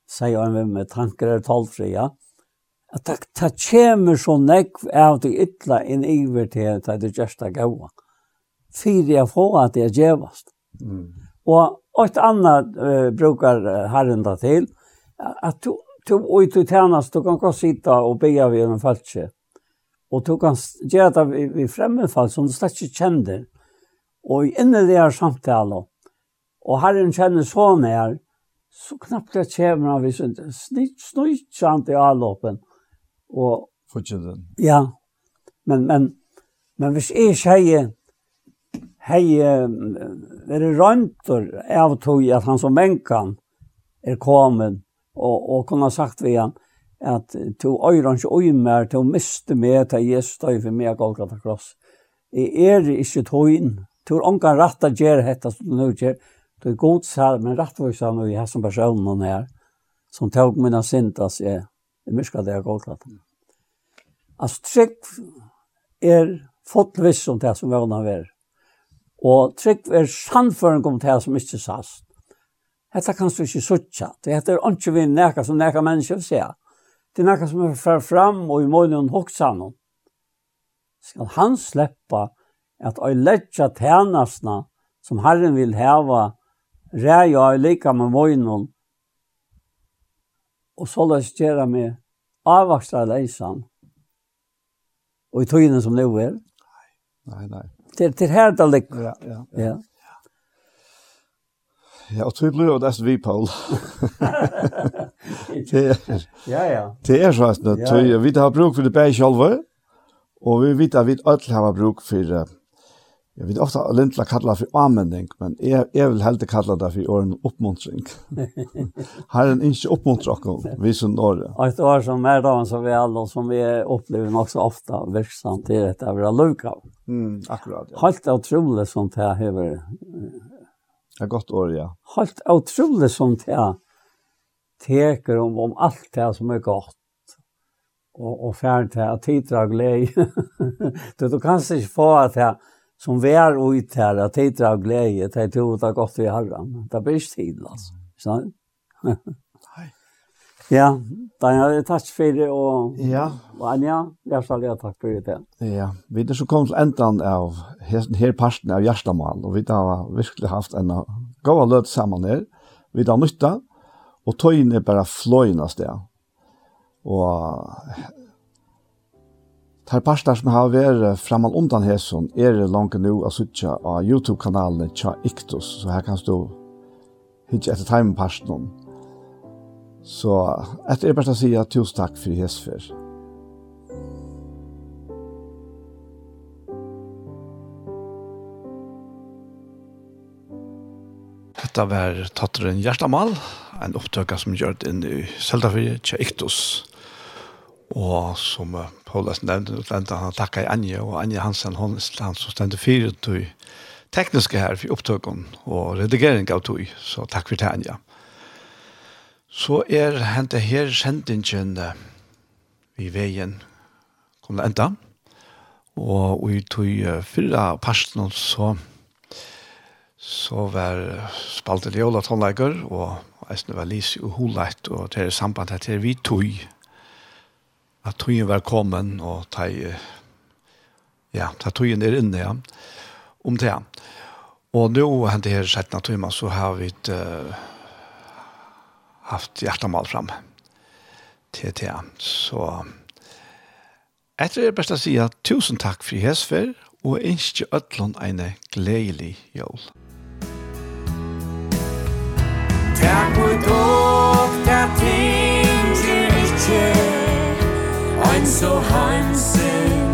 sier han med med tanker er talfri, ja. At det, det kommer så nekv av det ytla inn iver til at det gjersta gaua. Fyre jeg få at det er djevast. Mm. Og et annet uh, brukar herren da til, at du, du, og du tjenest, du kan gå sitte og bygga vi en falskje. Og du kan gjøre det i, i fremmedfall som du slett ikke kjenner. Og inni det her samtale, og herren kjenner så nær, så knappt det kommer han hvis ikke snitt, i avlåpen. Og, Fortjenten. Ja, men, men, men hvis jeg sier, hei, er det røntor av tog at han som menkan er kommet, og, og kunne ha sagt ved han, at to øyrans øymer, to miste meg, til Jesus støy for meg, Golgata Kross. Jeg er ikke tøyen. To er ångan rett å gjøre dette som du nå gjør. To er god sær, men rett rettvis han og jeg som personen her, som tog mine syndas jeg, jeg mysker det er Golgata. Altså, trygg er fått viss om det som vana ver. Og trygg er sannføring om det som ikke sast. Hetta kanst du ikke sutja. Det heter ikke vi neka som neka mennesker vil Det er noe som er fer fram og i månen hoksa han. Skal han sleppa at å letja tjenestene som Herren vil heva rei og lika med månen og så løs gjøre med avvaksla leisan og i tøyene som det er. Nei, nei, Det det här her det ligger. Ja, ja, ja. ja. Ja, og tog blir jo det vi, Paul. det er, ja, ja. Det er sånn at ja. vi vet har bruk for det bare selv, og vi vet at vi alle har bruk for, jeg vet ofte at Lindla kallar for anmenning, men jeg, jeg vil heldig kalla det for åren oppmuntring. Herren ikke oppmuntrer oss, vi som året. Et år som er dagen så vel, og som vi opplever nok så ofte virksomt, det er at det er lukka. Mm, akkurat, ja. Helt utrolig som det hever Det er godt år, ja. Helt utrolig som det. Teker om, om alt det som er godt. Og, og færd til at tidra glede. du, du kan ikke få at det som vær ut her, at tidra glede, det er to det godt i herren. Det blir ikke tid, altså. Sånn? Ja, det er takk for det, og ja. Anja, jeg skal ha takk for det. Ja, vi er så kommet endan av her, her parten av Gjerstamal, og vi har virkelig haft en god løt sammen her. Vi har nytta, og tøyen er bare fløyende sted. Og Tar parter som har vært fremman undan hesson er det langt nu å sitte av YouTube-kanalen Tja Iktus, så her kan du hitje etter timen parten om. Så att det bare å att säga tusen tack för Jesper. Detta var Tatteren Gjertamal, en opptøkka som gjør det inn i Seldafri, Tjeiktos. Og som Paulus nevnte, han takka i Anje, og Anje Hansen, han, han som stendte fire tog tekniske her for opptøkken og redigering av tog. Så takk for det, Anje så er hente her sendingen i veien kommer enda. Og vi tog fyrra parten så så var spaltet i Ola Tonleiker, og eisne var Lise og Holeit, og det er samband her vi tog, at togen var kommet, og teg, ja, ta togen er inne, ja, om det. Og nå, hent her settna timer, så har vi et, uh, haft hjertemål fram til det. Så etter det er best å si at tusen takk for hesfer, og ønsker ødlån en gledelig jól. Takk for dog, takk ting til og ein så hansen,